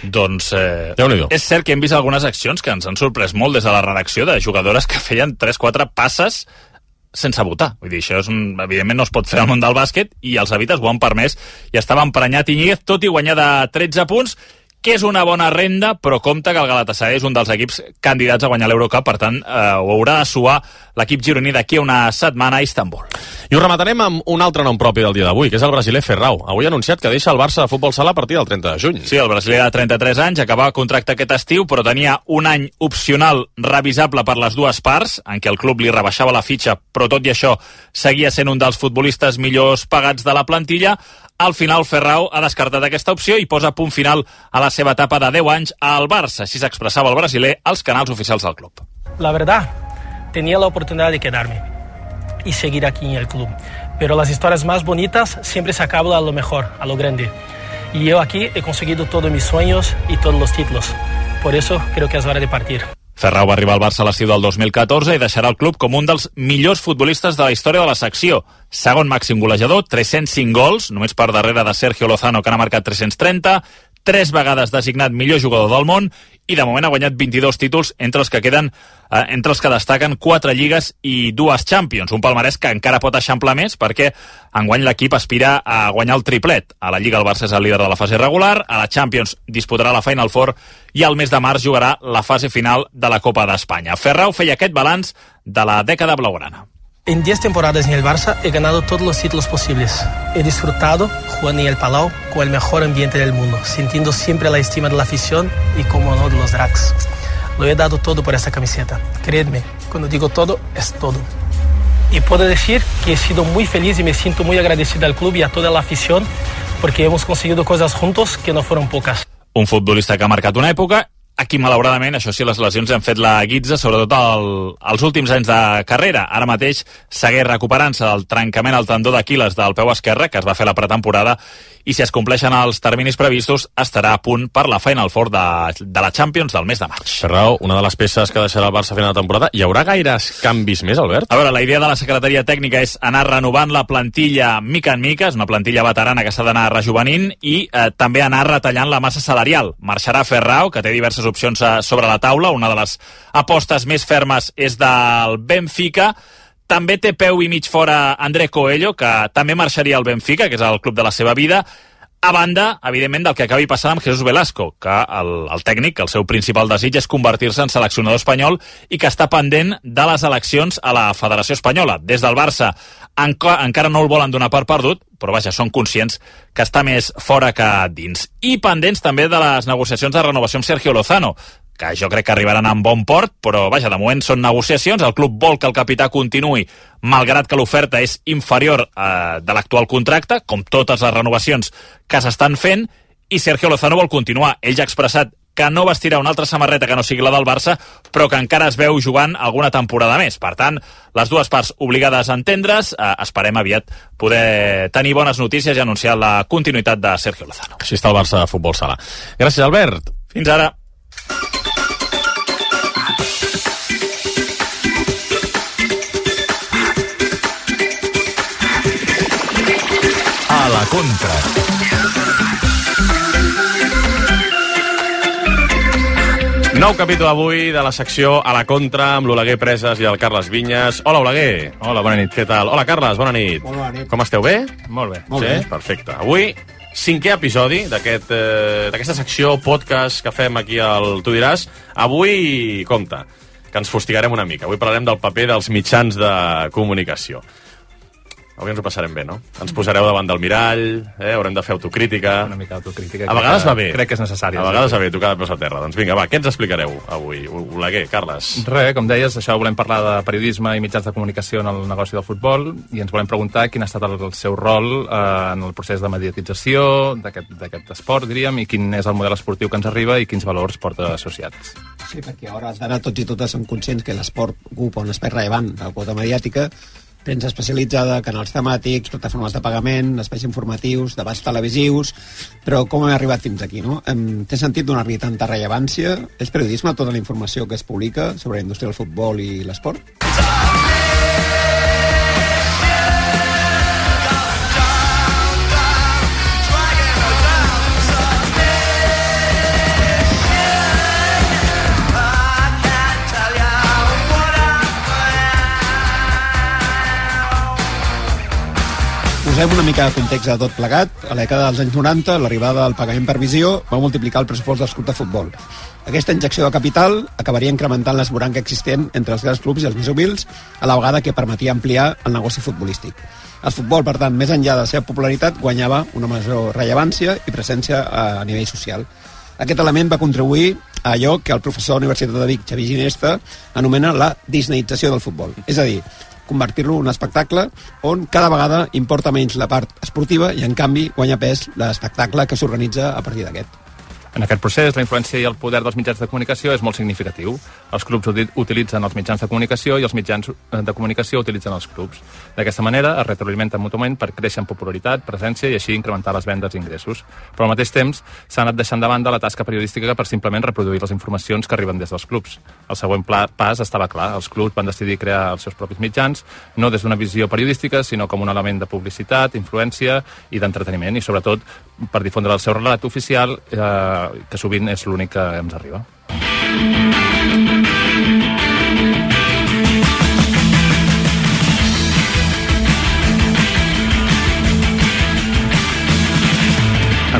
Doncs eh, és cert que hem vist algunes accions que ens han sorprès molt des de la redacció de jugadores que feien 3-4 passes sense votar. Vull dir, això és un, evidentment no es pot fer al món del bàsquet i els habites ho han permès i estava emprenyat Iñiguez, tot i guanyar de 13 punts que és una bona renda, però compta que el Galatasaray és un dels equips candidats a guanyar l'Eurocup, per tant, eh, ho haurà de suar l'equip gironí d'aquí a una setmana a Istanbul. I ho rematarem amb un altre nom propi del dia d'avui, que és el brasiler Ferrau. Avui ha anunciat que deixa el Barça de futbol sala a partir del 30 de juny. Sí, el brasiler de 33 anys acabava contracte aquest estiu, però tenia un any opcional revisable per les dues parts, en què el club li rebaixava la fitxa, però tot i això seguia sent un dels futbolistes millors pagats de la plantilla. Al final, Ferrau ha descartat aquesta opció i posa punt final a la seva etapa de 10 anys al Barça. Així s'expressava el brasiler als canals oficials del club. La verdad, tenía la oportunidad de quedarme y seguir aquí en el club. Pero las historias más bonitas siempre se acaban a lo mejor, a lo grande. Y yo aquí he conseguido todos mis sueños y todos los títulos. Por eso creo que es hora de partir. Ferrau va arribar al Barça a l'estiu del 2014 i deixarà el club com un dels millors futbolistes de la història de la secció. Segon màxim golejador, 305 gols, només per darrere de Sergio Lozano, que n'ha marcat 330, tres vegades designat millor jugador del món i de moment ha guanyat 22 títols entre els que queden eh, entre els que destaquen quatre lligues i dues Champions, un palmarès que encara pot eixamplar més perquè enguany l'equip aspira a guanyar el triplet. A la Lliga el Barça és el líder de la fase regular, a la Champions disputarà la Final Four i al mes de març jugarà la fase final de la Copa d'Espanya. Ferrau feia aquest balanç de la dècada blaugrana. En 10 temporadas en el Barça he ganado todos los títulos posibles. He disfrutado jugando en el Palau con el mejor ambiente del mundo, sintiendo siempre la estima de la afición y como no de los drags. Lo he dado todo por esta camiseta. Creedme, cuando digo todo, es todo. Y puedo decir que he sido muy feliz y me siento muy agradecido al club y a toda la afición porque hemos conseguido cosas juntos que no fueron pocas. un futbolista que ha marcat una època aquí malauradament, això sí, les lesions han fet la guitza, sobretot el, els últims anys de carrera. Ara mateix segueix recuperant-se del trencament al tendó d'Aquiles del peu esquerre, que es va fer la pretemporada, i si es compleixen els terminis previstos, estarà a punt per la Final Four de, de la Champions del mes de maig. Ferrau, una de les peces que deixarà el Barça a final de temporada. Hi haurà gaires canvis més, Albert? A veure, la idea de la secretaria tècnica és anar renovant la plantilla mica en mica, és una plantilla veterana que s'ha d'anar rejuvenint i eh, també anar retallant la massa salarial. Marxarà Ferrau, que té diverses opcions sobre la taula, una de les apostes més fermes és del Benfica, també té peu i mig fora André Coelho, que també marxaria al Benfica, que és el club de la seva vida, a banda, evidentment, del que acabi passant amb Jesús Velasco, que el, el tècnic, el seu principal desig és convertir-se en seleccionador espanyol i que està pendent de les eleccions a la Federació Espanyola. Des del Barça enca encara no el volen donar per perdut, però vaja, són conscients que està més fora que dins. I pendents també de les negociacions de renovació amb Sergio Lozano, que jo crec que arribaran en bon port, però vaja, de moment són negociacions, el club vol que el capità continuï, malgrat que l'oferta és inferior eh, de l'actual contracte, com totes les renovacions que s'estan fent, i Sergio Lozano vol continuar. Ell ja ha expressat que no vestirà una altra samarreta que no sigui la del Barça, però que encara es veu jugant alguna temporada més. Per tant, les dues parts obligades a entendre's, eh, esperem aviat poder tenir bones notícies i anunciar la continuïtat de Sergio Lozano. Així està el Barça de futbol sala. Gràcies, Albert. Fins ara. A la contra. Nou capítol avui de la secció A la Contra amb l'Oleguer Preses i el Carles Vinyes. Hola, Oleguer. Hola, bona nit. Què tal? Hola, Carles, bona nit. Molt bona nit. Com esteu, bé? Molt bé. sí? Perfecte. Avui, cinquè episodi d'aquest, eh, d'aquesta secció podcast que fem aquí al Tu diràs. Avui, compte, que ens fustigarem una mica. Avui parlarem del paper dels mitjans de comunicació. Avui ens ho passarem bé, no? Ens posareu davant del mirall, eh? haurem de fer autocrítica. Una mica d'autocrítica. A vegades va bé. Crec que és necessari. A vegades va bé tocar de peus a terra. Doncs vinga, va, què ens explicareu avui? Oleguer, Carles. Res, com deies, això volem parlar de periodisme i mitjans de comunicació en el negoci del futbol i ens volem preguntar quin ha estat el, el seu rol eh, en el procés de mediatització d'aquest d'aquest esport, diríem, i quin és el model esportiu que ens arriba i quins valors porta associats. Sí, perquè a hores d'ara tots i totes som conscients que l'esport ocupa un espai rellevant de la quota mediàtica, premsa especialitzada, canals temàtics, plataformes de pagament, espais informatius, debats televisius, però com hem arribat fins aquí, no? Té sentit donar-li tanta rellevància? És periodisme tota la informació que es publica sobre la indústria del futbol i l'esport? Posem una mica de context de tot plegat. A la dècada dels anys 90, l'arribada del pagament per visió va multiplicar el pressupost dels clubs de futbol. Aquesta injecció de capital acabaria incrementant l'esboranca existent entre els grans clubs i els més humils, a la vegada que permetia ampliar el negoci futbolístic. El futbol, per tant, més enllà de la seva popularitat, guanyava una major rellevància i presència a nivell social. Aquest element va contribuir a allò que el professor de la Universitat de Vic, Xavi Ginesta, anomena la disneïtzació del futbol. És a dir, convertir-lo en un espectacle on cada vegada importa menys la part esportiva i, en canvi, guanya pes l'espectacle que s'organitza a partir d'aquest. En aquest procés, la influència i el poder dels mitjans de comunicació és molt significatiu. Els clubs uti- utilitzen els mitjans de comunicació i els mitjans eh, de comunicació utilitzen els clubs. D'aquesta manera, es retroalimenten mútuament per créixer en popularitat, presència i així incrementar les vendes i ingressos. Però al mateix temps, s'ha anat deixant de banda la tasca periodística per simplement reproduir les informacions que arriben des dels clubs. El següent pla, pas estava clar. Els clubs van decidir crear els seus propis mitjans, no des d'una visió periodística, sinó com un element de publicitat, influència i d'entreteniment, i sobretot per difondre el seu relat oficial, eh, que sovint és l'únic que ens arriba. En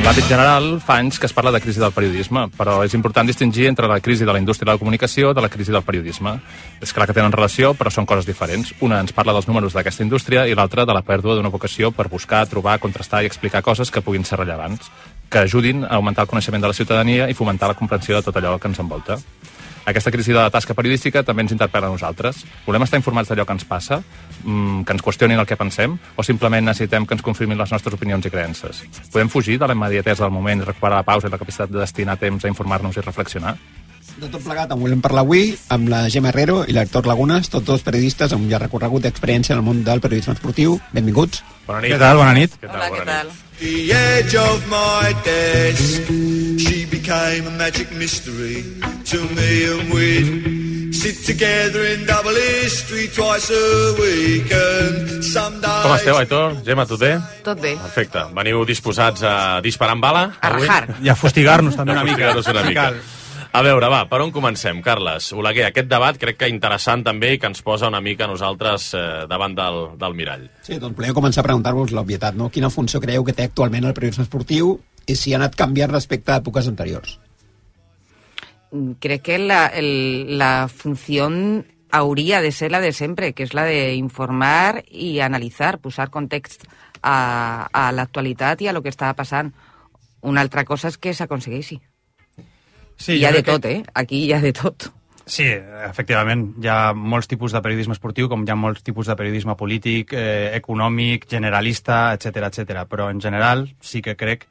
l'àmbit general, fa anys que es parla de crisi del periodisme, però és important distingir entre la crisi de la indústria de la comunicació de la crisi del periodisme. És clar que tenen relació, però són coses diferents. Una ens parla dels números d'aquesta indústria i l'altra de la pèrdua d'una vocació per buscar, trobar, contrastar i explicar coses que puguin ser rellevants, que ajudin a augmentar el coneixement de la ciutadania i fomentar la comprensió de tot allò que ens envolta. Aquesta crisi de la tasca periodística també ens interpel·la a nosaltres. Volem estar informats d'allò que ens passa, mm, que ens qüestionin el que pensem, o simplement necessitem que ens confirmin les nostres opinions i creences? Podem fugir de la immediatesa del moment i recuperar la pausa i la capacitat de destinar temps a informar-nos i reflexionar? De tot plegat, en volem parlar avui amb la Gemma Herrero i l'Hector Lagunes, tots dos periodistes amb un llarg recorregut d'experiència en el món del periodisme esportiu. Benvinguts. Bona nit. Què tal? Bona nit. Què tal? Bona nit. The edge of my desk, she became a magic mystery to me, and we'd sit together in double history twice a week, and some Com esteu, Aitor? Gemma, tot bé? Tot bé. Perfecte. Veniu disposats a disparar amb bala? A rajar. I a fustigar-nos també A una mica. una mica. A veure, va, per on comencem, Carles? Oleguer, aquest debat crec que interessant també i que ens posa una mica a nosaltres eh, davant del, del mirall. Sí, doncs volem començar a preguntar-vos l'obvietat, no? Quina funció creieu que té actualment el periodisme esportiu i si ha anat canviant respecte a èpoques anteriors? Mm, Crec que la, el- la función hauria de ser la de sempre, que és la de informar i analitzar, posar context a, a l'actualitat i a lo que està passant. Una altra cosa és que s'aconsegueixi. Sí, hi ha de tot, eh? Aquí hi ha de tot. Sí, efectivament, hi ha molts tipus de periodisme esportiu, com hi ha molts tipus de periodisme polític, eh, econòmic, generalista, etc etc. Però en general sí que crec...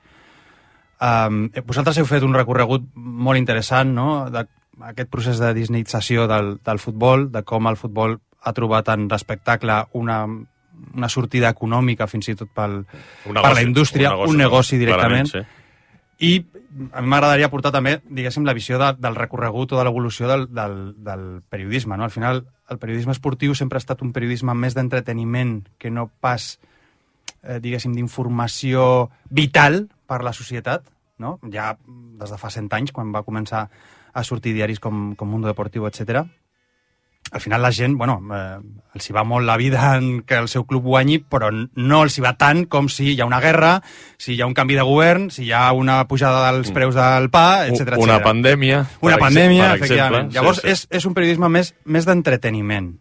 Um, vosaltres heu fet un recorregut molt interessant, no?, d'aquest procés de disneïtzació del, del futbol, de com el futbol ha trobat en l'espectacle una, una sortida econòmica fins i tot pel, Un per la negoci, indústria, un negoci, un negoci directament. Clarament, I a mi m'agradaria portar també, diguéssim, la visió de, del recorregut o de l'evolució del, del, del periodisme. No? Al final, el periodisme esportiu sempre ha estat un periodisme més d'entreteniment que no pas, eh, diguéssim, d'informació vital per la societat. No? Ja des de fa 100 anys, quan va començar a sortir diaris com, com Mundo Deportiu, etc. Al final la gent, bueno, eh, els hi va molt la vida en que el seu club guanyi, però no els hi va tant com si hi ha una guerra, si hi ha un canvi de govern, si hi ha una pujada dels preus del pa, etc. Una pandèmia, Una pandèmia, exemple. efectivament. Sí, Llavors, sí. És, és un periodisme més, més d'entreteniment.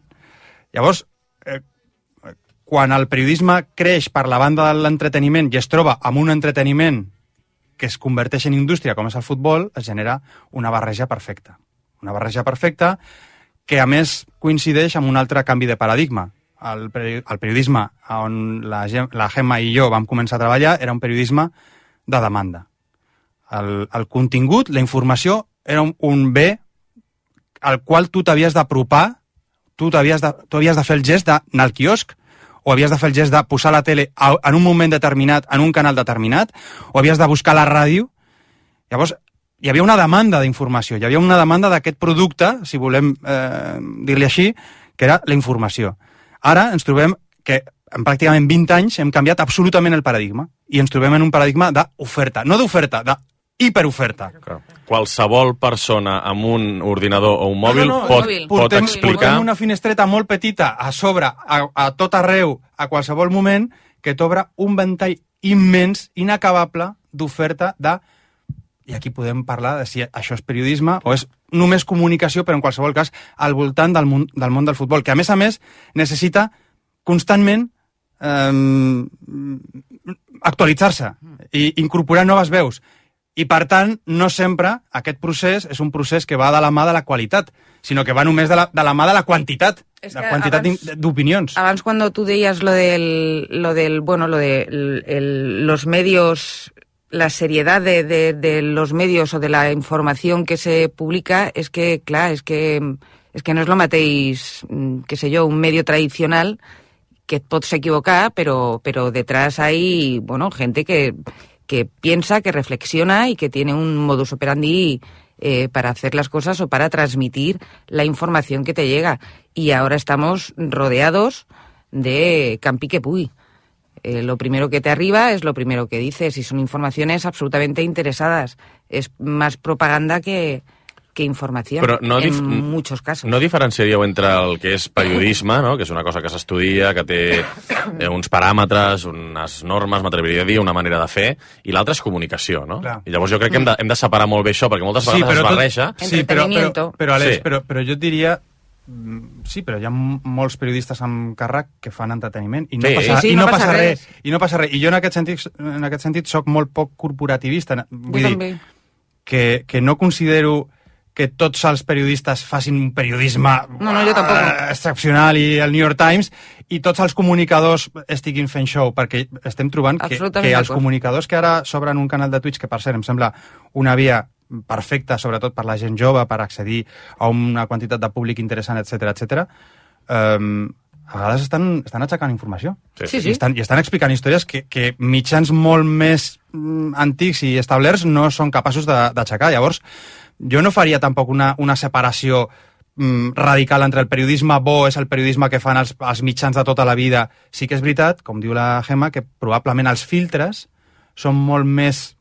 Llavors, eh, quan el periodisme creix per la banda de l'entreteniment i es troba amb un entreteniment que es converteix en indústria, com és el futbol, es genera una barreja perfecta. Una barreja perfecta que, a més, coincideix amb un altre canvi de paradigma. El, el periodisme on la, la Gemma i jo vam començar a treballar era un periodisme de demanda. El, el contingut, la informació, era un, un bé al qual tu t'havies d'apropar, tu t'havies de, havies de fer el gest d'anar al quiosc, o havies de fer el gest de posar la tele a, en un moment determinat, en un canal determinat, o havies de buscar la ràdio. Llavors, hi havia una demanda d'informació, hi havia una demanda d'aquest producte, si volem eh, dir-li així, que era la informació. Ara ens trobem que en pràcticament 20 anys hem canviat absolutament el paradigma i ens trobem en un paradigma d'oferta, no d'oferta, d'hiperoferta. Qualsevol persona amb un ordinador o un mòbil no, no, pot, mòbil. pot portem, explicar... Portem una finestreta molt petita a sobre, a, a tot arreu, a qualsevol moment, que t'obre un ventall immens, inacabable, d'oferta de... I aquí podem parlar de si això és periodisme o és només comunicació, però en qualsevol cas al voltant del món del, món del futbol, que a més a més necessita constantment eh, actualitzar-se i incorporar noves veus. I, per tant, no sempre aquest procés és un procés que va de la mà de la qualitat, sinó que va només de la, de la mà de la quantitat, la que quantitat d'opinions. Abans cuando tú decías lo del, lo del bueno, lo de el- los medios, la seriedad de, de, de los medios o de la información que se publica, es que, claro, es que, es que no es lo mateix, mm, qué sé yo, un medio tradicional que et pots equivocar, pero, pero detrás hay, bueno, gente que, que piensa, que reflexiona y que tiene un modus operandi eh, para hacer las cosas o para transmitir la información que te llega. Y ahora estamos rodeados de campi que puy. Eh, lo primero que te arriba es lo primero que dices y son informaciones absolutamente interesadas. Es más propaganda que, que información Però no en dif- muchos casos. No diferenciaríeu entre el que és periodisme, no? que és una cosa que s'estudia, que té eh, uns paràmetres, unes normes, m'atreviria a dir, una manera de fer, i l'altre és comunicació, no? Clar. I llavors jo crec que hem de, hem de separar molt bé això, perquè moltes vegades es barreja... Sí, però, però, però, Alex, Sí. però, però jo et diria mm, sí, però hi ha molts periodistes amb càrrec que fan entreteniment i no, Sí. passa, Sí, sí, i no no passa passa res. res. I no passa res. I jo en aquest sentit, en aquest sentit soc molt poc corporativista. Vull dir, també. que, que no considero que tots els periodistes facin un periodisme No, no, jo tampoc. eh, excepcional i el New York Times i tots els comunicadors estiguin fent show, perquè estem trobant que, que els comunicadors que ara s'obren un canal de Twitch, que per cert em sembla una via perfecta, sobretot per la gent jove, per accedir a una quantitat de públic interessant, etc etc. Um, a vegades estan, estan aixecant informació. Sí, sí. I, estan, I estan explicant històries que, que mitjans molt més mm, antics i establerts no són capaços de- d'aixecar. Llavors, jo no faria tampoc una, una separació mm, radical entre el periodisme bo és el periodisme que fan els, els mitjans de tota la vida. Sí que és veritat, com diu la Gemma, que probablement els filtres són molt més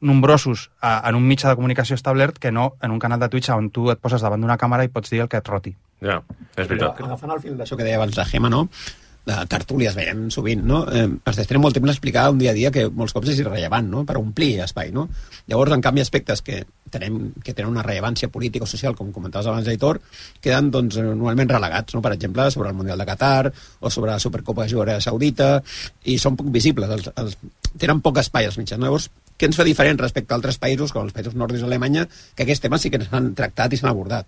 nombrosos a, en un mitjà de comunicació establert que no en un canal de Twitch on tu et poses davant d'una càmera i pots dir el que et roti. Ja, és veritat. Agafant el fil d'això que deia abans la Gemma, no? De tertúlies veiem sovint, no? Eh, es destinen molt temps a explicar un dia a dia que molts cops és irrellevant, no? Per omplir espai, no? Llavors, en canvi, aspectes que, tenem, que tenen una rellevància política o social, com comentaves abans, Aitor, queden, doncs, normalment relegats, no? Per exemple, sobre el Mundial de Qatar o sobre la Supercopa juga Aràbia Saudita, i són poc visibles, els, els, tenen poc espai els mitjans. Llavors, què ens fa diferent respecte a altres països, com els països nòrdics d'Alemanya, que aquests temes sí que s'han tractat i s'han abordat?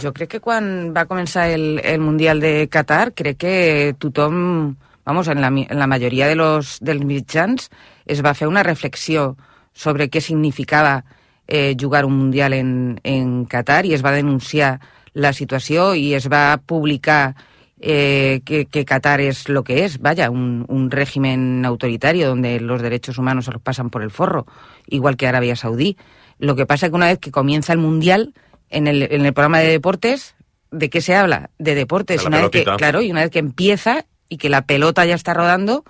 Jo crec que quan va començar el, el Mundial de Qatar, crec que tothom, vamos, en la, en la majoria de los, dels mitjans es va fer una reflexió sobre què significava eh, jugar un Mundial en, en Qatar i es va denunciar la situació i es va publicar eh, que, que Qatar es lo que es, vaya, un, un régimen autoritario donde los derechos humanos se los pasan por el forro, igual que Arabia Saudí. Lo que pasa es que una vez que comienza el Mundial, en el, en el programa de deportes, ¿de qué se habla? De deportes. De una vez que, claro, y una vez que empieza y que la pelota ya está rodando,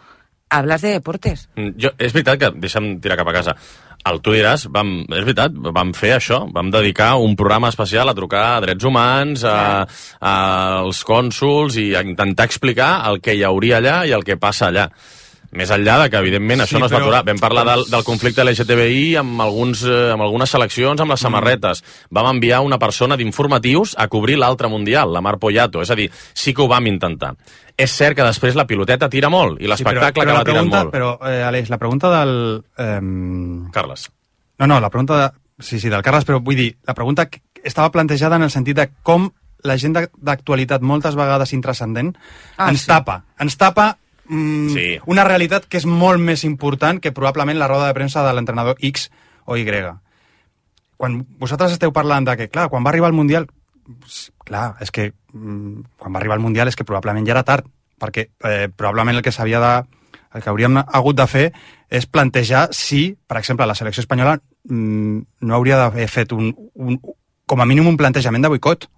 hablas de deportes. Mm, Jo, és veritat que, deixa'm tirar cap a casa, el tu diràs, vam, és veritat, vam fer això, vam dedicar un programa especial a trucar a drets humans, a, a, als cònsuls i a intentar explicar el que hi hauria allà i el que passa allà. Més enllà de que, evidentment, Sí, això no es va però- aturar. Vam parlar del, del conflicte LGTBI amb, alguns, eh, amb algunes seleccions, amb les Mm. samarretes. Vam enviar una persona d'informatius a cobrir l'altre mundial, la Mar Poyato. És a dir, sí que ho vam intentar. És cert que després la piloteta tira molt i l'espectacle Sí, acaba la tirant pregunta, molt. Però, eh, Aleix, la pregunta del... Eh... Carles. No, no, la pregunta... De... Sí, sí, del Carles, però vull dir, la pregunta estava plantejada en el sentit de com la gent d'ac- d'actualitat moltes vegades intrascendent Ah, ens sí. tapa. Ens tapa mm, Sí. una realitat que és molt més important que probablement la roda de premsa de l'entrenador X o Y. Quan vosaltres esteu parlant de que, clar, quan va arribar el Mundial, clar, és que mm, quan va arribar el Mundial és que probablement ja era tard, perquè eh, probablement el que s'havia de el que hauríem hagut de fer és plantejar si, per exemple, la selecció espanyola mm, no hauria d'haver fet un, un, com a mínim un plantejament de boicot,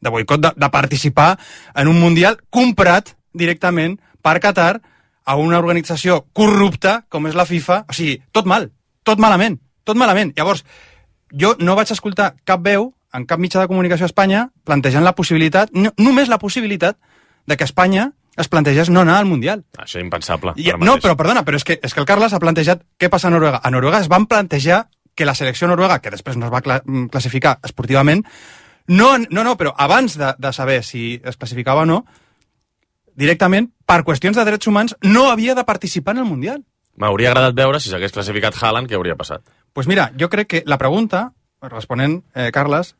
de boicot de, de participar en un Mundial comprat directament per Qatar a una organització corrupta com és la FIFA. O sigui, tot mal, tot malament, tot malament. Llavors, jo no vaig escoltar cap veu en cap mitjà de comunicació a Espanya plantejant la possibilitat, no, només la possibilitat, de que Espanya es plantegés no anar al Mundial. Això és impensable. I, no, però perdona, però és que, és que el Carles ha plantejat què passa a Noruega. A Noruega es van plantejar que la selecció noruega, que després no es va cla mm, classificar esportivament, no, no, no, però abans de, de saber si es classificava o no, directament, per qüestions de drets humans, no havia de participar en el Mundial. M'hauria agradat veure si s'hagués classificat Haaland, què hauria passat. pues mira, jo crec que la pregunta, responent, eh, Carles,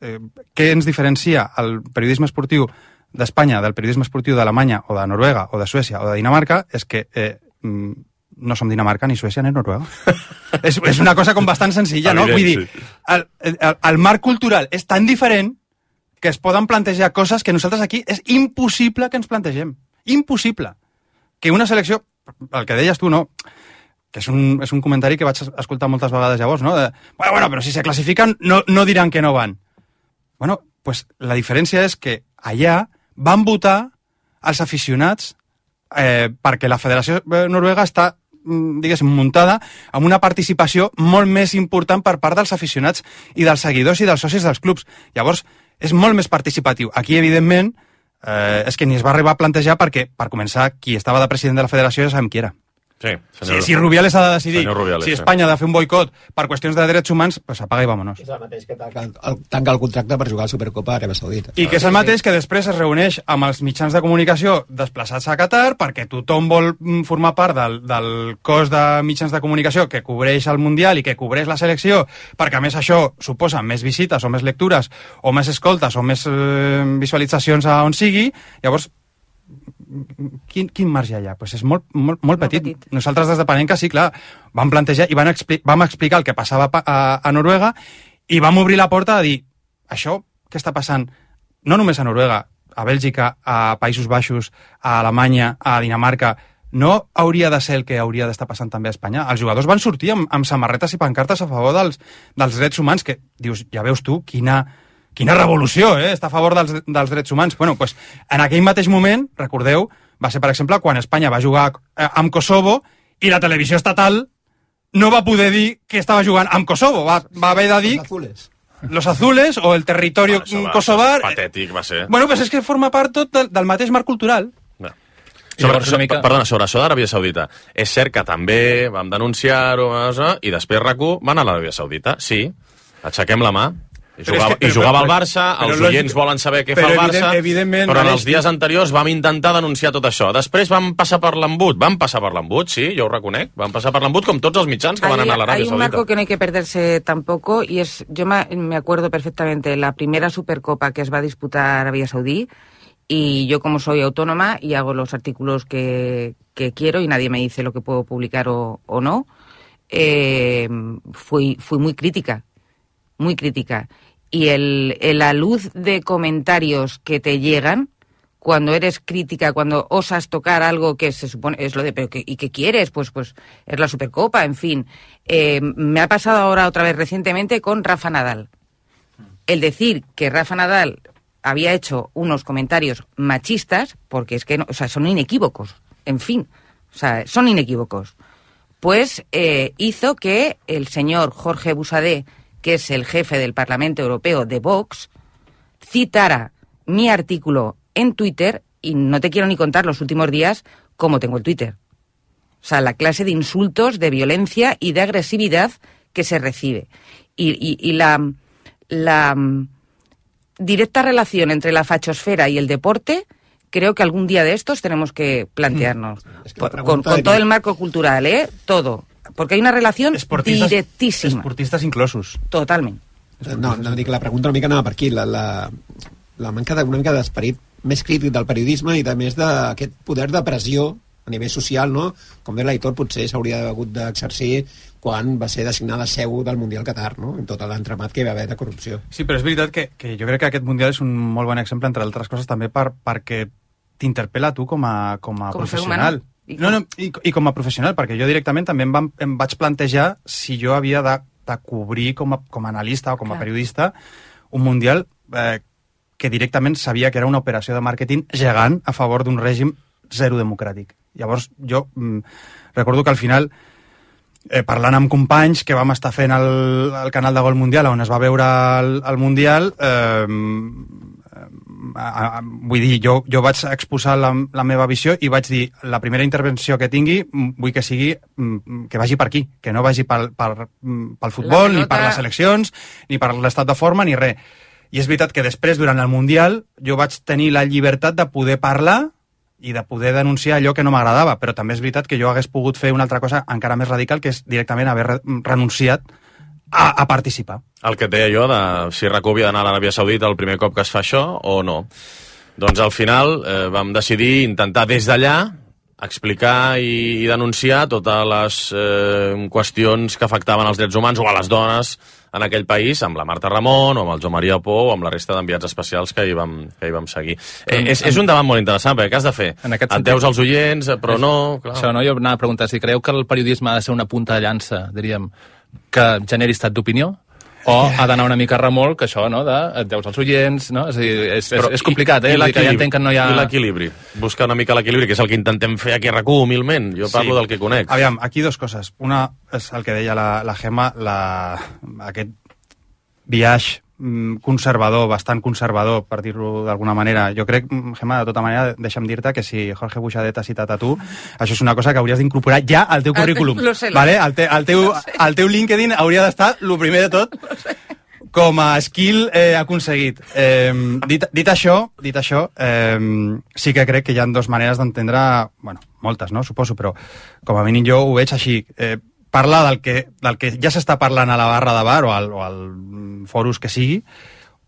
eh, què ens diferencia el periodisme esportiu d'Espanya del periodisme esportiu d'Alemanya o de Noruega o de Suècia o de Dinamarca és que eh, mm, no som Dinamarca ni Suècia ni Noruega. [LAUGHS] és, és una cosa com bastant senzilla, no? Vull dir, el, el, el marc cultural és tan diferent que es poden plantejar coses que nosaltres aquí és impossible que ens plantegem. Impossible. Que una selecció, el que deies tu, no? que és un, és un comentari que vaig escoltar moltes vegades llavors, no? De, bueno, bueno, però si se classifiquen no, no diran que no van. Bueno, pues la diferència és que allà van votar els aficionats eh, perquè la Federació eh, Noruega està mm, diguéssim, muntada amb una participació molt més important per part dels aficionats i dels seguidors i dels socis dels clubs. Llavors, és molt més participatiu. Aquí, evidentment, eh, és que ni es va arribar a plantejar perquè, per començar, qui estava de president de la federació ja sabem qui era. Sí, Si, si Rubiales ha de decidir Senyor Rubiales, si sí. Espanya ha de fer un boicot per qüestions de drets humans, pues apaga i vámonos. És el mateix que tanca el, el, tanca el contracte per jugar a la Supercopa a Aràbia Saudita. I que és el mateix que després es reuneix amb els mitjans de comunicació desplaçats a Qatar perquè tothom vol mm, formar part del, del cos de mitjans de comunicació que cobreix el Mundial i que cobreix la selecció, perquè a més això suposa més visites o més lectures o més escoltes o més eh, visualitzacions a on sigui, llavors quin, quin marge hi ha? Pues és molt, molt, molt, petit. petit. Nosaltres des de Panenca, sí, clar, vam plantejar i van expli vam explicar el que passava pa- a, a Noruega i vam obrir la porta a dir això que està passant no només a Noruega, a Bèlgica, a Països Baixos, a Alemanya, a Dinamarca, no hauria de ser el que hauria d'estar passant també a Espanya. Els jugadors van sortir amb, amb samarretes i pancartes a favor dels, dels drets humans, que dius, ja veus tu, quina, quina revolució, eh? Està a favor dels, dels drets humans. Bueno, pues, en aquell mateix moment, recordeu, va ser, per exemple, quan Espanya va jugar eh, amb Kosovo i la televisió estatal no va poder dir que estava jugant amb Kosovo. Va, va haver de dir... Los azules. Los azules o el territorio Això va, kosovar. Patètic va ser. Bueno, pues és que forma part tot del, del mateix marc cultural. Sobre, una sobre, mica- Perdona, sobre això d'Aràbia Saudita. És cert que també vam denunciar-ho i després RAC1 va anar a l'Aràbia Saudita. Sí, aixequem la mà. I jugava, i jugava al però- Barça, els lògic- oients volen saber què però fa el evident- Barça, evidentment, però en els dies anteriors vam intentar denunciar tot això. Després vam passar per l'embut, vam passar per l'embut, sí, jo ho reconec, vam passar per l'embut com tots els mitjans que van Hay, anar a l'Aràbia hay un Saudita. marco que no hay que perderse tampoco y es, yo me, me acuerdo perfectamente, la primera Supercopa que se va a disputar Arabia Saudí y yo como soy autónoma y hago los artículos que, que quiero y nadie me dice lo que puedo publicar o, o no, eh, fui, fui muy crítica, muy crítica. Y el, la luz de comentarios que te llegan, cuando eres crítica, cuando osas tocar algo que se supone es lo de, pero que, ¿y qué quieres? Pues, pues es la Supercopa, en fin. Eh, me ha pasado ahora otra vez recientemente con Rafa Nadal. El decir que Rafa Nadal había hecho unos comentarios machistas, porque es que no, o sea, son inequívocos, en fin, o sea, son inequívocos, pues eh, hizo que el señor Jorge Busadé, que es el jefe del Parlamento Europeo de Vox, citara mi artículo en Twitter y no te quiero ni contar los últimos días cómo tengo el Twitter. O sea, la clase de insultos, de violencia y de agresividad que se recibe. Y, y- y la, la mm, directa relación entre la fachosfera y el deporte, creo que algún día de estos tenemos que plantearnos. Por- pregunta con, todo el marco cultural, ¿eh? Todo. Porque hay una relación Esportistes- directísima. Esportistes inclosos. Totalment. No, no dic, la pregunta una mica anava per aquí, la, la, la manca de, una mica d'esperit més crític del periodisme i de més d'aquest poder de pressió a nivell social, no? Com deia l'Aitor, potser s'hauria hagut d'exercir quan va ser designada seu del Mundial Qatar, no? En tot l'entramat que hi va haver de corrupció. Sí, però és veritat que, que jo crec que aquest Mundial és un molt bon exemple, entre altres coses, també per, perquè t'interpel·la a tu com a, com a Com professional. humano. I No, no, i, i com a professional, perquè jo directament també em, vam, em vaig plantejar si jo havia de, de cobrir com a, com a analista o com a Clar. periodista un Mundial eh, que directament sabia que era una operació de màrqueting gegant a favor d'un règim zero democràtic. Llavors, jo mm, recordo que al final eh, parlant amb companys que vam estar fent el, el canal de Gol Mundial on es va veure el, el Mundial eh, a, a, vull dir, jo, jo vaig exposar la, la meva visió i vaig dir la primera intervenció que tingui mm, vull que sigui mm, que vagi per aquí, que no vagi pel, pel, mm, pel futbol, ni per les seleccions, ni per l'estat de forma, ni res. I és veritat que després, durant el Mundial, jo vaig tenir la llibertat de poder parlar i de poder denunciar allò que no m'agradava, però també és veritat que jo hagués pogut fer una altra cosa encara més radical, que és directament haver re renunciat a, a participar. El que et deia jo de si RAC1 havia d'anar a l'Aràbia Saudita el primer cop que es fa això o no. Doncs al final eh, vam decidir intentar des d'allà explicar i, i denunciar totes les eh, qüestions que afectaven els drets humans o a les dones en aquell país, amb la Marta Ramon, o amb el Joan Maria Pou, o amb la resta d'enviats especials que hi vam, que hi vam seguir. Eh, és, és un debat molt interessant, perquè què has de fer? En aquest Enteus sentit- els oients, eh, però no... Clar. Això, no? Jo anava a preguntar si creieu que el periodisme ha de ser una punta de llança, diríem, que generi estat d'opinió? O ha d'anar una mica a remolc, això, no?, de et deus als oients, no? És, a dir, és, és, Però és complicat, eh? I, i que ja entenc que no hi ha... I l'equilibri. Buscar una mica l'equilibri, que és el que intentem fer aquí a RAC1, humilment. Jo parlo Sí. del que conec. Aviam, aquí dos coses. Una és el que deia la, la Gemma, la, aquest viatge conservador, bastant conservador, per dir-ho d'alguna manera. Jo crec, mm, Gemma, de tota manera, deixa'm dir-te que si Jorge Buixadet ha citat a tu, això és una cosa que hauries d'incorporar ja al teu currículum. [LAUGHS] lo sé, lo vale? El, te, el, teu, el teu LinkedIn hauria d'estar, el primer de tot, com a skill eh, aconseguit. Eh, dit, dit això, dit això eh, sí que crec que hi ha dos maneres d'entendre, bueno, moltes, no? Suposo, però com a mínim jo ho veig així. Eh, parlar del que, del que ja s'està parlant a la barra de bar o al, o al forus que sigui,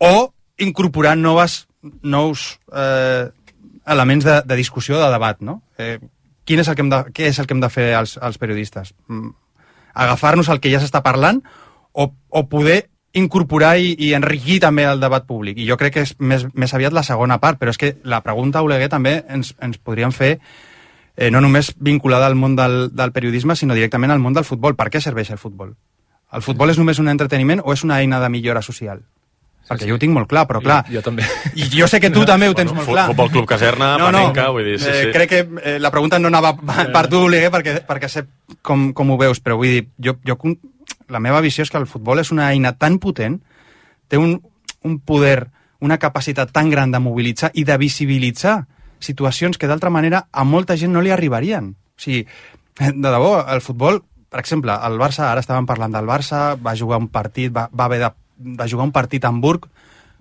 o incorporar noves, nous eh, elements de, de discussió, de debat, no? Eh, quin és el que hem de, què és el que hem de fer els, els periodistes? Mm, Agafar-nos el que ja s'està parlant o, o poder incorporar i, i enriquir també el debat públic. I jo crec que és més, més aviat la segona part, però és que la pregunta, Oleguer, també ens, ens podríem fer eh, no només vinculada al món del, del periodisme, sinó directament al món del futbol. Per què serveix el futbol? El futbol és només un entreteniment o és una eina de millora social? Perquè jo ho tinc molt clar, però clar... Jo, jo també. I jo sé que tu [LAUGHS] també ho tens molt clar. Futbol Club Caserna, Panenca, vull dir, sí, eh, sí. Crec que eh, la pregunta no anava per tu, Oleguer, perquè, perquè sé com, com ho veus, però vull dir, jo, jo, la meva visió és que el futbol és una eina tan potent, té un, un poder, una capacitat tan gran de mobilitzar i de visibilitzar situacions que d'altra manera a molta gent no li arribarien. O sigui, de debò, el futbol, per exemple, el Barça, ara estàvem parlant del Barça, va jugar un partit, va, va haver de, de jugar un partit a Hamburg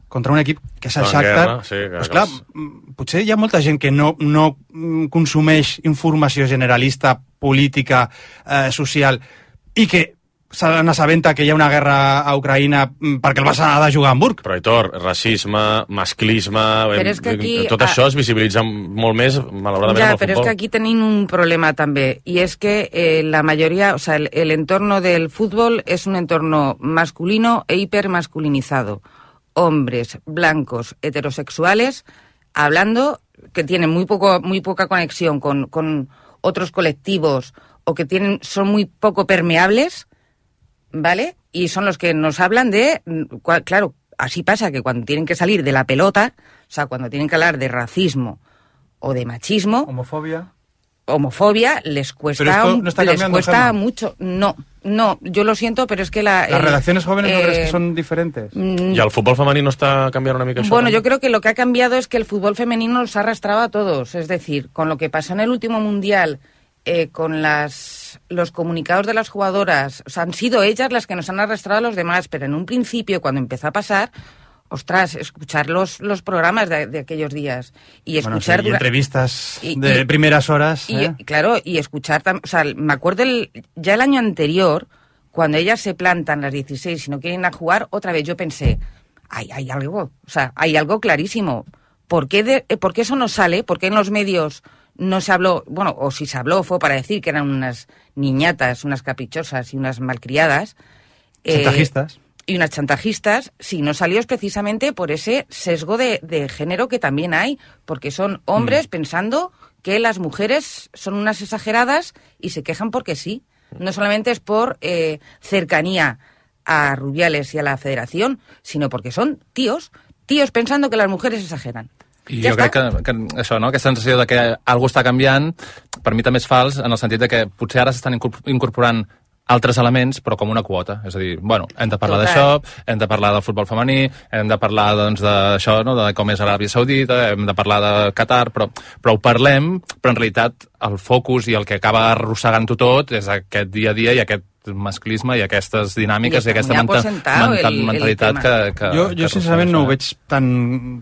contra un equip que és el Shakhtar. guerra, sí, pues clar, potser hi ha molta gent que no, no consumeix informació generalista, política, eh, social, i que se n'assabenta que hi ha una guerra a Ucraïna mm, perquè el Barça ha de jugar a Hamburg. Però, Hitor, racisme, masclisme... Però és que aquí, Tot això es visibilitza molt més, malauradament, Ya, en el pero es futbol. que aquí tenéis un problema también, y es que eh, la mayoría, o sea, el, el entorno del fútbol es un entorno masculino e hipermasculinizado. Hombres blancos heterosexuales hablando que tienen muy poco, muy poca conexión con, con otros colectivos o que tienen, son muy poco permeables, ¿vale? Y son los que nos hablan de, mm, claro, así pasa que cuando tienen que salir de la pelota, o sea, cuando tienen que hablar de racismo o de machismo, Homofobia. homofobia, les Pero cuesta, esto un- no está les cambiando, cuesta Gemma. mucho. No, no, yo lo siento, pero es que la... Las eh, redacciones jóvenes no eh, crees que son diferentes. mm, I el futbol femení no està canviant una mica? Bueno, yo creo que lo que ha cambiado es que el fútbol femenino nos ha arrastrado a todos. Es decir, con lo que pasó en el último mundial eh, con las, los comunicados de las jugadoras, o sea, han sido ellas las que nos han arrastrado a los demás, pero en un principio, cuando empezó a pasar, ostras, escuchar los, los programas de, de aquellos días y Bueno, escuchar... sí, y entrevistas y- de y- primeras horas. y, ¿eh? claro, y escuchar, o sea, me acuerdo el- ya el año anterior, cuando ellas se plantan las 16 y no quieren ir a jugar, otra vez yo pensé, hay, hay algo, o sea, hay algo clarísimo. ¿Por qué, de- eh, por qué eso no sale? ¿Por qué en los medios no se habló? Bueno, o si se habló fue para decir que eran unas niñatas, unas caprichosas y unas malcriadas. eh, Chantajistas. y unas chantajistas, si no salió es precisamente por ese sesgo de, de género que también hay, porque son hombres pensando que las mujeres son unas exageradas y se quejan porque sí. No solamente es por eh, cercanía a Rubiales y a la federación, sino porque son tíos, tíos pensando que las mujeres exageran. I Ja jo crec que, que això, no? aquesta sensació de que algú està canviant, per mi també és fals, en el sentit de que potser ara s'estan incorpor- incorporant altres elements, però com una quota. És a dir, bueno, hem de parlar d'això, hem de parlar del futbol femení, hem de parlar doncs, d'això, no? de com és Aràbia Saudita, hem de parlar de Qatar, però, però ho parlem, però en realitat el focus i el que acaba arrossegant-ho tot és aquest dia a dia i aquest masclisme i aquestes dinàmiques i, I aquesta menta mental, el- el mentalitat tema. que, que... jo, que jo sincerament no ho veig tan,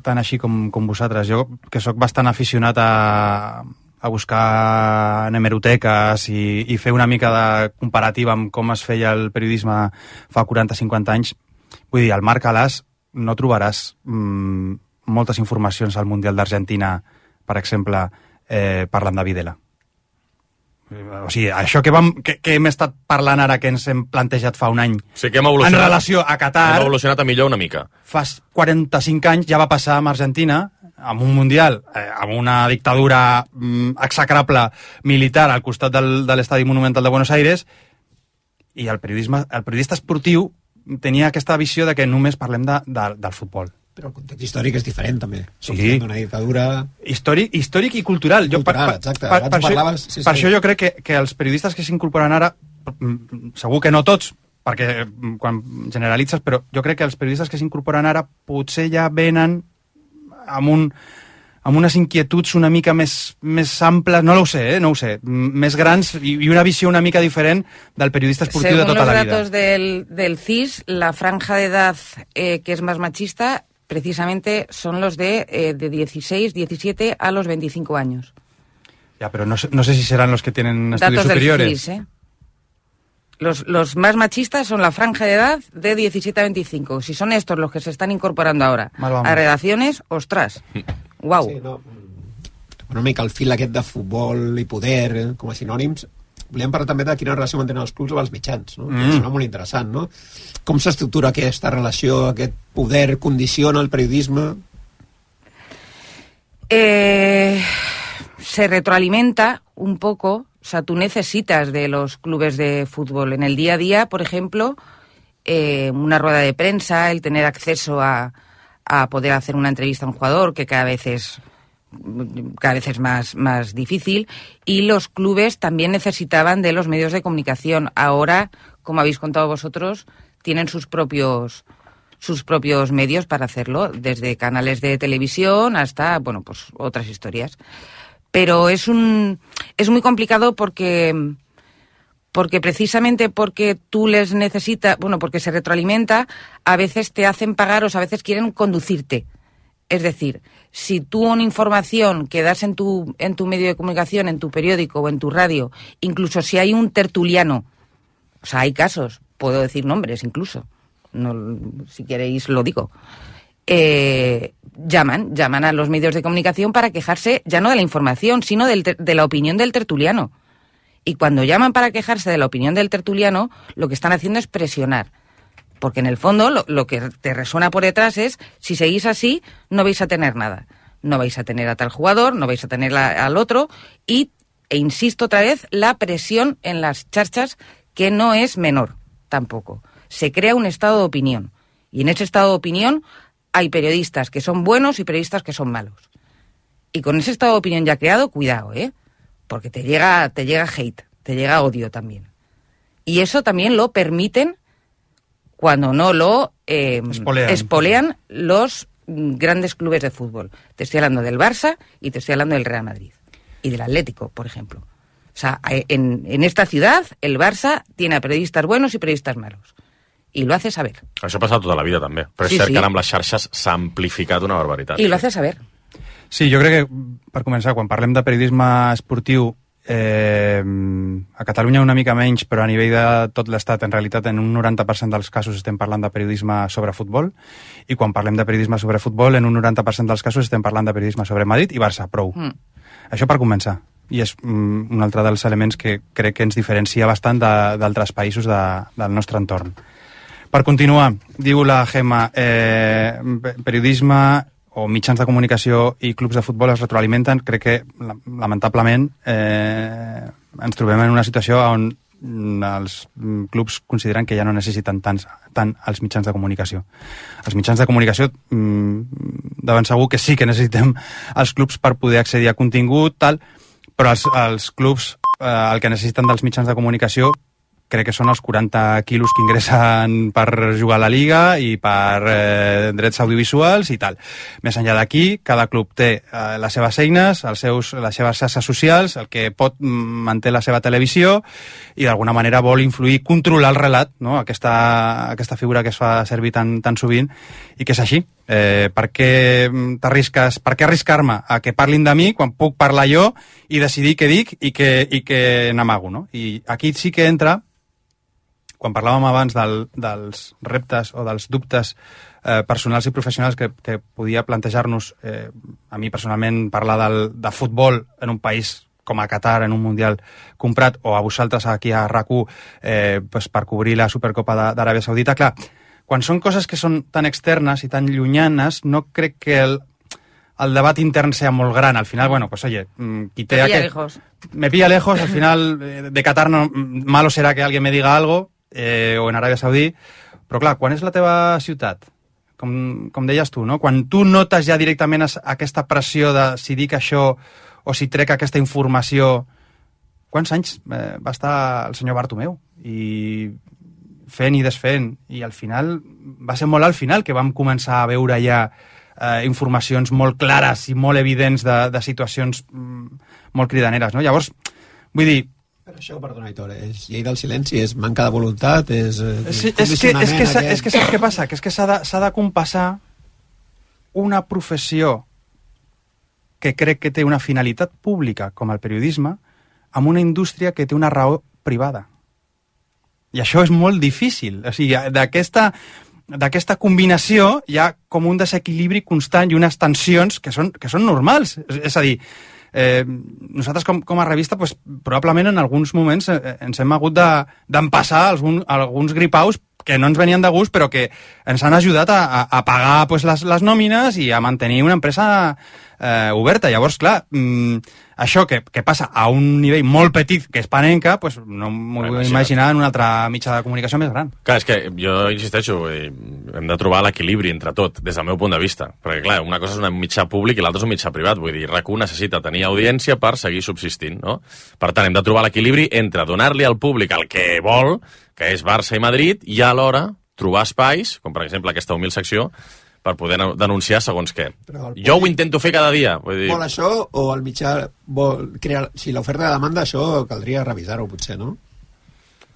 tan així com, com vosaltres. Jo, que sóc bastant aficionat a, a buscar en hemeroteques i, i fer una mica de comparativa amb com es feia el periodisme fa 40-50 anys, vull dir, al Marc Alàs no trobaràs mm, moltes informacions al Mundial d'Argentina, per exemple, eh, parlant de Videla. O sigui, això que, vam, que, que hem estat parlant ara, que ens hem plantejat fa un any, Sí que hem en relació a Qatar, Hem evolucionat a millor una mica. fa 45 anys ja va passar amb Argentina, amb un Mundial, eh, amb una dictadura mm, execrable militar al costat del, de l'Estadi Monumental de Buenos Aires, i el, periodisme, el periodista esportiu tenia aquesta visió de que només parlem de, de, del futbol. Però el context històric és diferent, també. Sí. Sí. D'una dictadura... Històric, històric i cultural. Cultural, exacte. Per, Abans per, això, parlaves- sí, per sí. això jo crec que, que els periodistes que s'incorporen ara, mm, segur que no tots, perquè mm, quan generalitzes, però jo crec que els periodistes que s'incorporen ara potser ja venen amb un amb unes inquietuds una mica més, més amples, no ho sé, eh, no ho sé, m- més grans i, i una visió una mica diferent del periodista esportiu de Según tota los la vida. datos del, del CIS, la franja de edad eh, que es más machista precisamente son los de, eh, de 16, 17 a los 25 años. Ya, pero no no sé si serán los que tienen estudios Datos del superiores. CIS, ¿eh? Los, los más machistas son la franja de edad de 17 a 25. Si son estos los que se están incorporando ahora a redacciones, ostras, [LAUGHS] wow. Sí, no. Una mica el fil aquest de futbol i poder eh, com a sinònims. Volíem parlar també de quina relació mantenen els clubs amb els mitjans, no? Mm. Sembla molt interessant, no? Com s'estructura aquesta relació, aquest poder condiciona el periodisme? Eh, se retroalimenta un poco, o sea, tú necesitas de los clubes de fútbol. En el día a día, por ejemplo, eh, una rueda de prensa, el tener acceso a, a poder hacer una entrevista a un jugador, que cada vez es cada vez es más, más difícil y los clubes también necesitaban de los medios de comunicación. Ahora, como habéis contado vosotros, tienen sus propios sus propios medios para hacerlo, desde canales de televisión hasta, bueno, pues otras historias. Pero es un es muy complicado porque porque precisamente porque tú les necesitas, bueno, porque se retroalimenta, a veces te hacen pagar o a veces quieren conducirte. Es decir, si tú una información que das en tu, en tu medio de comunicación, en tu periódico o en tu radio, incluso si hay un tertuliano, o sea, hay casos, puedo decir nombres incluso, no, si queréis lo digo, eh, llaman, llaman a los medios de comunicación para quejarse ya no de la información, sino del de la opinión del tertuliano. Y cuando llaman para quejarse de la opinión del tertuliano, lo que están haciendo es presionar. Porque en el fondo lo, que te resuena por detrás es, si seguís así, no vais a tener nada. No vais a tener a tal jugador, no vais a tener a- al otro. Y, e insisto otra vez, la presión en las charchas, que no es menor tampoco. Se crea un estado de opinión. Y en ese estado de opinión hay periodistas que son buenos y periodistas que son malos. Y con ese estado de opinión ya creado, cuidado, ¿eh? Porque te llega, te llega hate, te llega odio también. Y eso también lo permiten cuando no lo eh, Espolean. espolean los grandes clubes de fútbol. Te estoy hablando del Barça y te estoy hablando del Real Madrid. Y del Atlético, por ejemplo. O sea, eh, en, en esta ciudad el Barça tiene a periodistas buenos y periodistas malos. Y lo hace saber. Això ha passat tota la vida, també. Però és Sí, cert sí. que ara amb les xarxes s'ha amplificat una barbaritat. Y lo hace saber. Sí, jo crec que, per començar, quan parlem de periodisme esportiu, eh, a Catalunya una mica menys, però a nivell de tot l'estat, en realitat, en un 90% dels casos estem parlant de periodisme sobre futbol, i quan parlem de periodisme sobre futbol, en un 90% dels casos estem parlant de periodisme sobre Madrid i Barça, prou. Mm. Això per començar. I és mm, un altre dels elements que crec que ens diferencia bastant de- d'altres països de, del nostre entorn. Per continuar, diu la Gemma, eh, pe- periodisme o mitjans de comunicació i clubs de futbol es retroalimenten. Crec que, la- lamentablement, eh, ens trobem en una situació on mm, els mm, clubs consideren que ja no necessiten tants, tant els mitjans de comunicació. Els mitjans de comunicació, mm, de ben segur que sí que necessitem els clubs per poder accedir a contingut, tal, però els, els clubs eh, el que necessiten dels mitjans de comunicació crec que són els 40 quilos que ingressen per jugar a la Liga i per eh, drets audiovisuals i tal. Més enllà d'aquí, cada club té eh, les seves eines, els seus, les seves xarxes socials, el que pot mm, manté la seva televisió i d'alguna manera vol influir, controlar el relat, no? aquesta, aquesta figura que es fa servir tan, tan sovint i que és així. Eh, per què mm, t'arrisques, per què arriscar-me a que parlin de mi quan puc parlar jo i decidir què dic i que, i que n'amago, no? I aquí sí que entra quan parlàvem abans del, dels reptes o dels dubtes eh, personals i professionals que, que podia plantejar-nos, eh, a mi personalment, parlar del, de futbol en un país com a Qatar en un Mundial comprat o a vosaltres aquí a RAC1 eh, pues per cobrir la Supercopa d'Aràbia Saudita, clar, quan són coses que són tan externes i tan llunyanes, no crec que el, el debat intern sea molt gran. Al final, bueno, pues oye, mm, qui té Te pilla aquest- lejos. me pilla lejos, al final eh, de Qatar no, malo serà que alguien me diga algo, eh, o en Aràbia Saudí, però clar, quan és la teva ciutat? Com, com deies tu, no? Quan tu notes ja directament es- aquesta pressió de si dic això o si trec aquesta informació... Quants anys eh, va estar el senyor Bartomeu? I fent i desfent, i al final va ser molt al final que vam començar a veure ja eh, informacions molt clares i molt evidents de, de situacions mm, molt cridaneres, no? Llavors, vull dir, Per això, perdona, Aitor, és llei del silenci, és manca de voluntat, és... eh, Sí, és, que, és, que, condicionament és que saps què passa? Que és que s'ha de, de compassar una professió que crec que té una finalitat pública, com el periodisme, amb una indústria que té una raó privada. I això és molt difícil. O sigui, d'aquesta d'aquesta combinació hi ha com un desequilibri constant i unes tensions que són, que són normals. És a dir, eh, nosaltres com, com a revista pues, probablement en alguns moments eh, ens hem hagut de- d'empassar de, algun, alguns gripaus que no ens venien de gust però que ens han ajudat a, a, a pagar pues, les, les nòmines i a mantenir una empresa eh, oberta. Llavors, clar, mm, això que, que passa a un nivell molt petit que és Panenca, pues, no m'ho vull imaginar en un altre mitjà de comunicació més gran. Clar, és que jo insisteixo, dir, hem de trobar l'equilibri entre tot, des del meu punt de vista. Perquè, clar, una cosa és un mitjà públic i l'altra és un mitjà privat. Vull dir, RAC1 necessita tenir audiència per seguir subsistint, no? Per tant, hem de trobar l'equilibri entre donar-li al públic el que vol, que és Barça i Madrid, i alhora trobar espais, com per exemple aquesta humil secció, per poder denunciar segons què. El Jo ho intento fer cada dia. Vull dir, Vol això o el mitjà vol crear... Si l'oferta de demanda, això caldria revisar-ho, potser, no?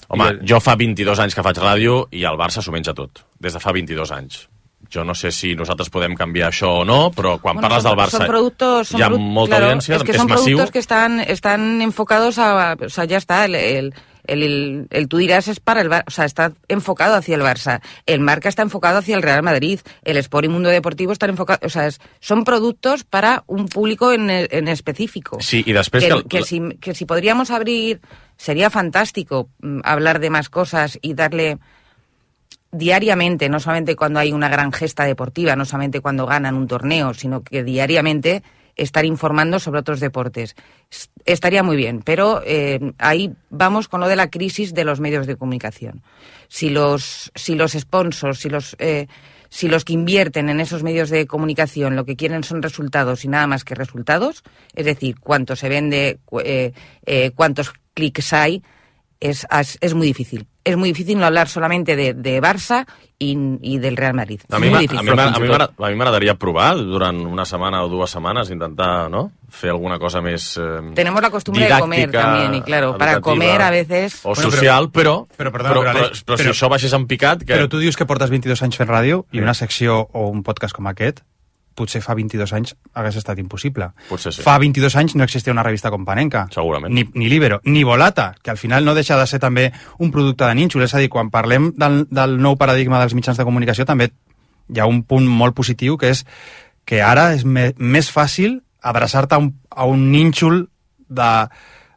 Home, jo fa 22 anys que faig ràdio i el Barça s'ho menja tot, des de fa 22 anys. Jo no sé si nosaltres podem canviar això o no, però quan Bueno, parles del Barça son productos, son hi ha molta claro, audiència, es que és son massiu. productos que están, están enfocados a, o sea, ya está, el, el, el, el- el tú dirás es para el Barça, o sea, está enfocado hacia el Barça, el Marca está enfocado hacia el Real Madrid, el Sport y Mundo Deportivo están enfocados, o sea, es- son productos para un público en, en específico. Sí, i després que, que... que si, que si podríamos abrir, sería fantástico mm, hablar de más cosas y darle diariamente, no solamente cuando hay una gran gesta deportiva, no solamente cuando ganan un torneo, sino que diariamente estar informando sobre otros deportes. Estaría muy bien, pero eh, ahí vamos con lo de la crisis de los medios de comunicación. Si los, si los sponsors, si los, eh, si los que invierten en esos medios de comunicación lo que quieren son resultados y nada más que resultados, es decir, cuánto se vende, eh, eh, cuántos clics hay, es, es, es muy difícil. Es muy difícil no hablar solamente de, de Barça y, y del Real Madrid. A mi, m'agradaria provar durant una setmana o dues setmanes, intentar no? fer alguna cosa més eh, Tenemos la costumbre de comer también, y claro, para comer a veces... O social, però, Però, perdona, però, però, però, Aleix, però, si però- això baixés en picat... Que... Però tu dius que portes 22 anys fent ràdio i una secció o un podcast com aquest potser fa 22 anys hagués estat impossible. Potser sí. Fa 22 anys no existia una revista com Panenka. Segurament. Ni, ni Libero, ni Volata, que al final no deixa de ser també un producte de nínxol. És a dir, quan parlem del, del nou paradigma dels mitjans de comunicació també hi ha un punt molt positiu que és que ara és me, més fàcil adreçar-te a, un, a un nínxol de,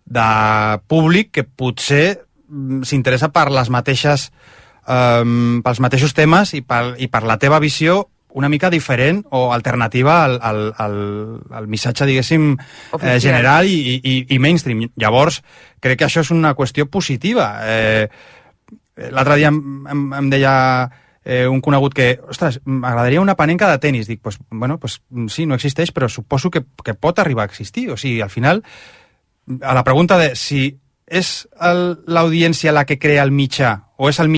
de públic que potser mm, s'interessa per les mateixes um, pels mateixos temes i per, i per la teva visió una mica diferent o alternativa al, al, al, al missatge, diguéssim, eh, general i, i, i mainstream. Llavors, crec que això és una qüestió positiva. Eh, L'altre dia em, em, em deia eh, un conegut que, ostres, m'agradaria una panenca de tennis. Dic, pues, bueno, pues, sí, no existeix, però suposo que, que pot arribar a existir. O sigui, al final, a la pregunta de si és l'audiència la que crea el mitjà o és el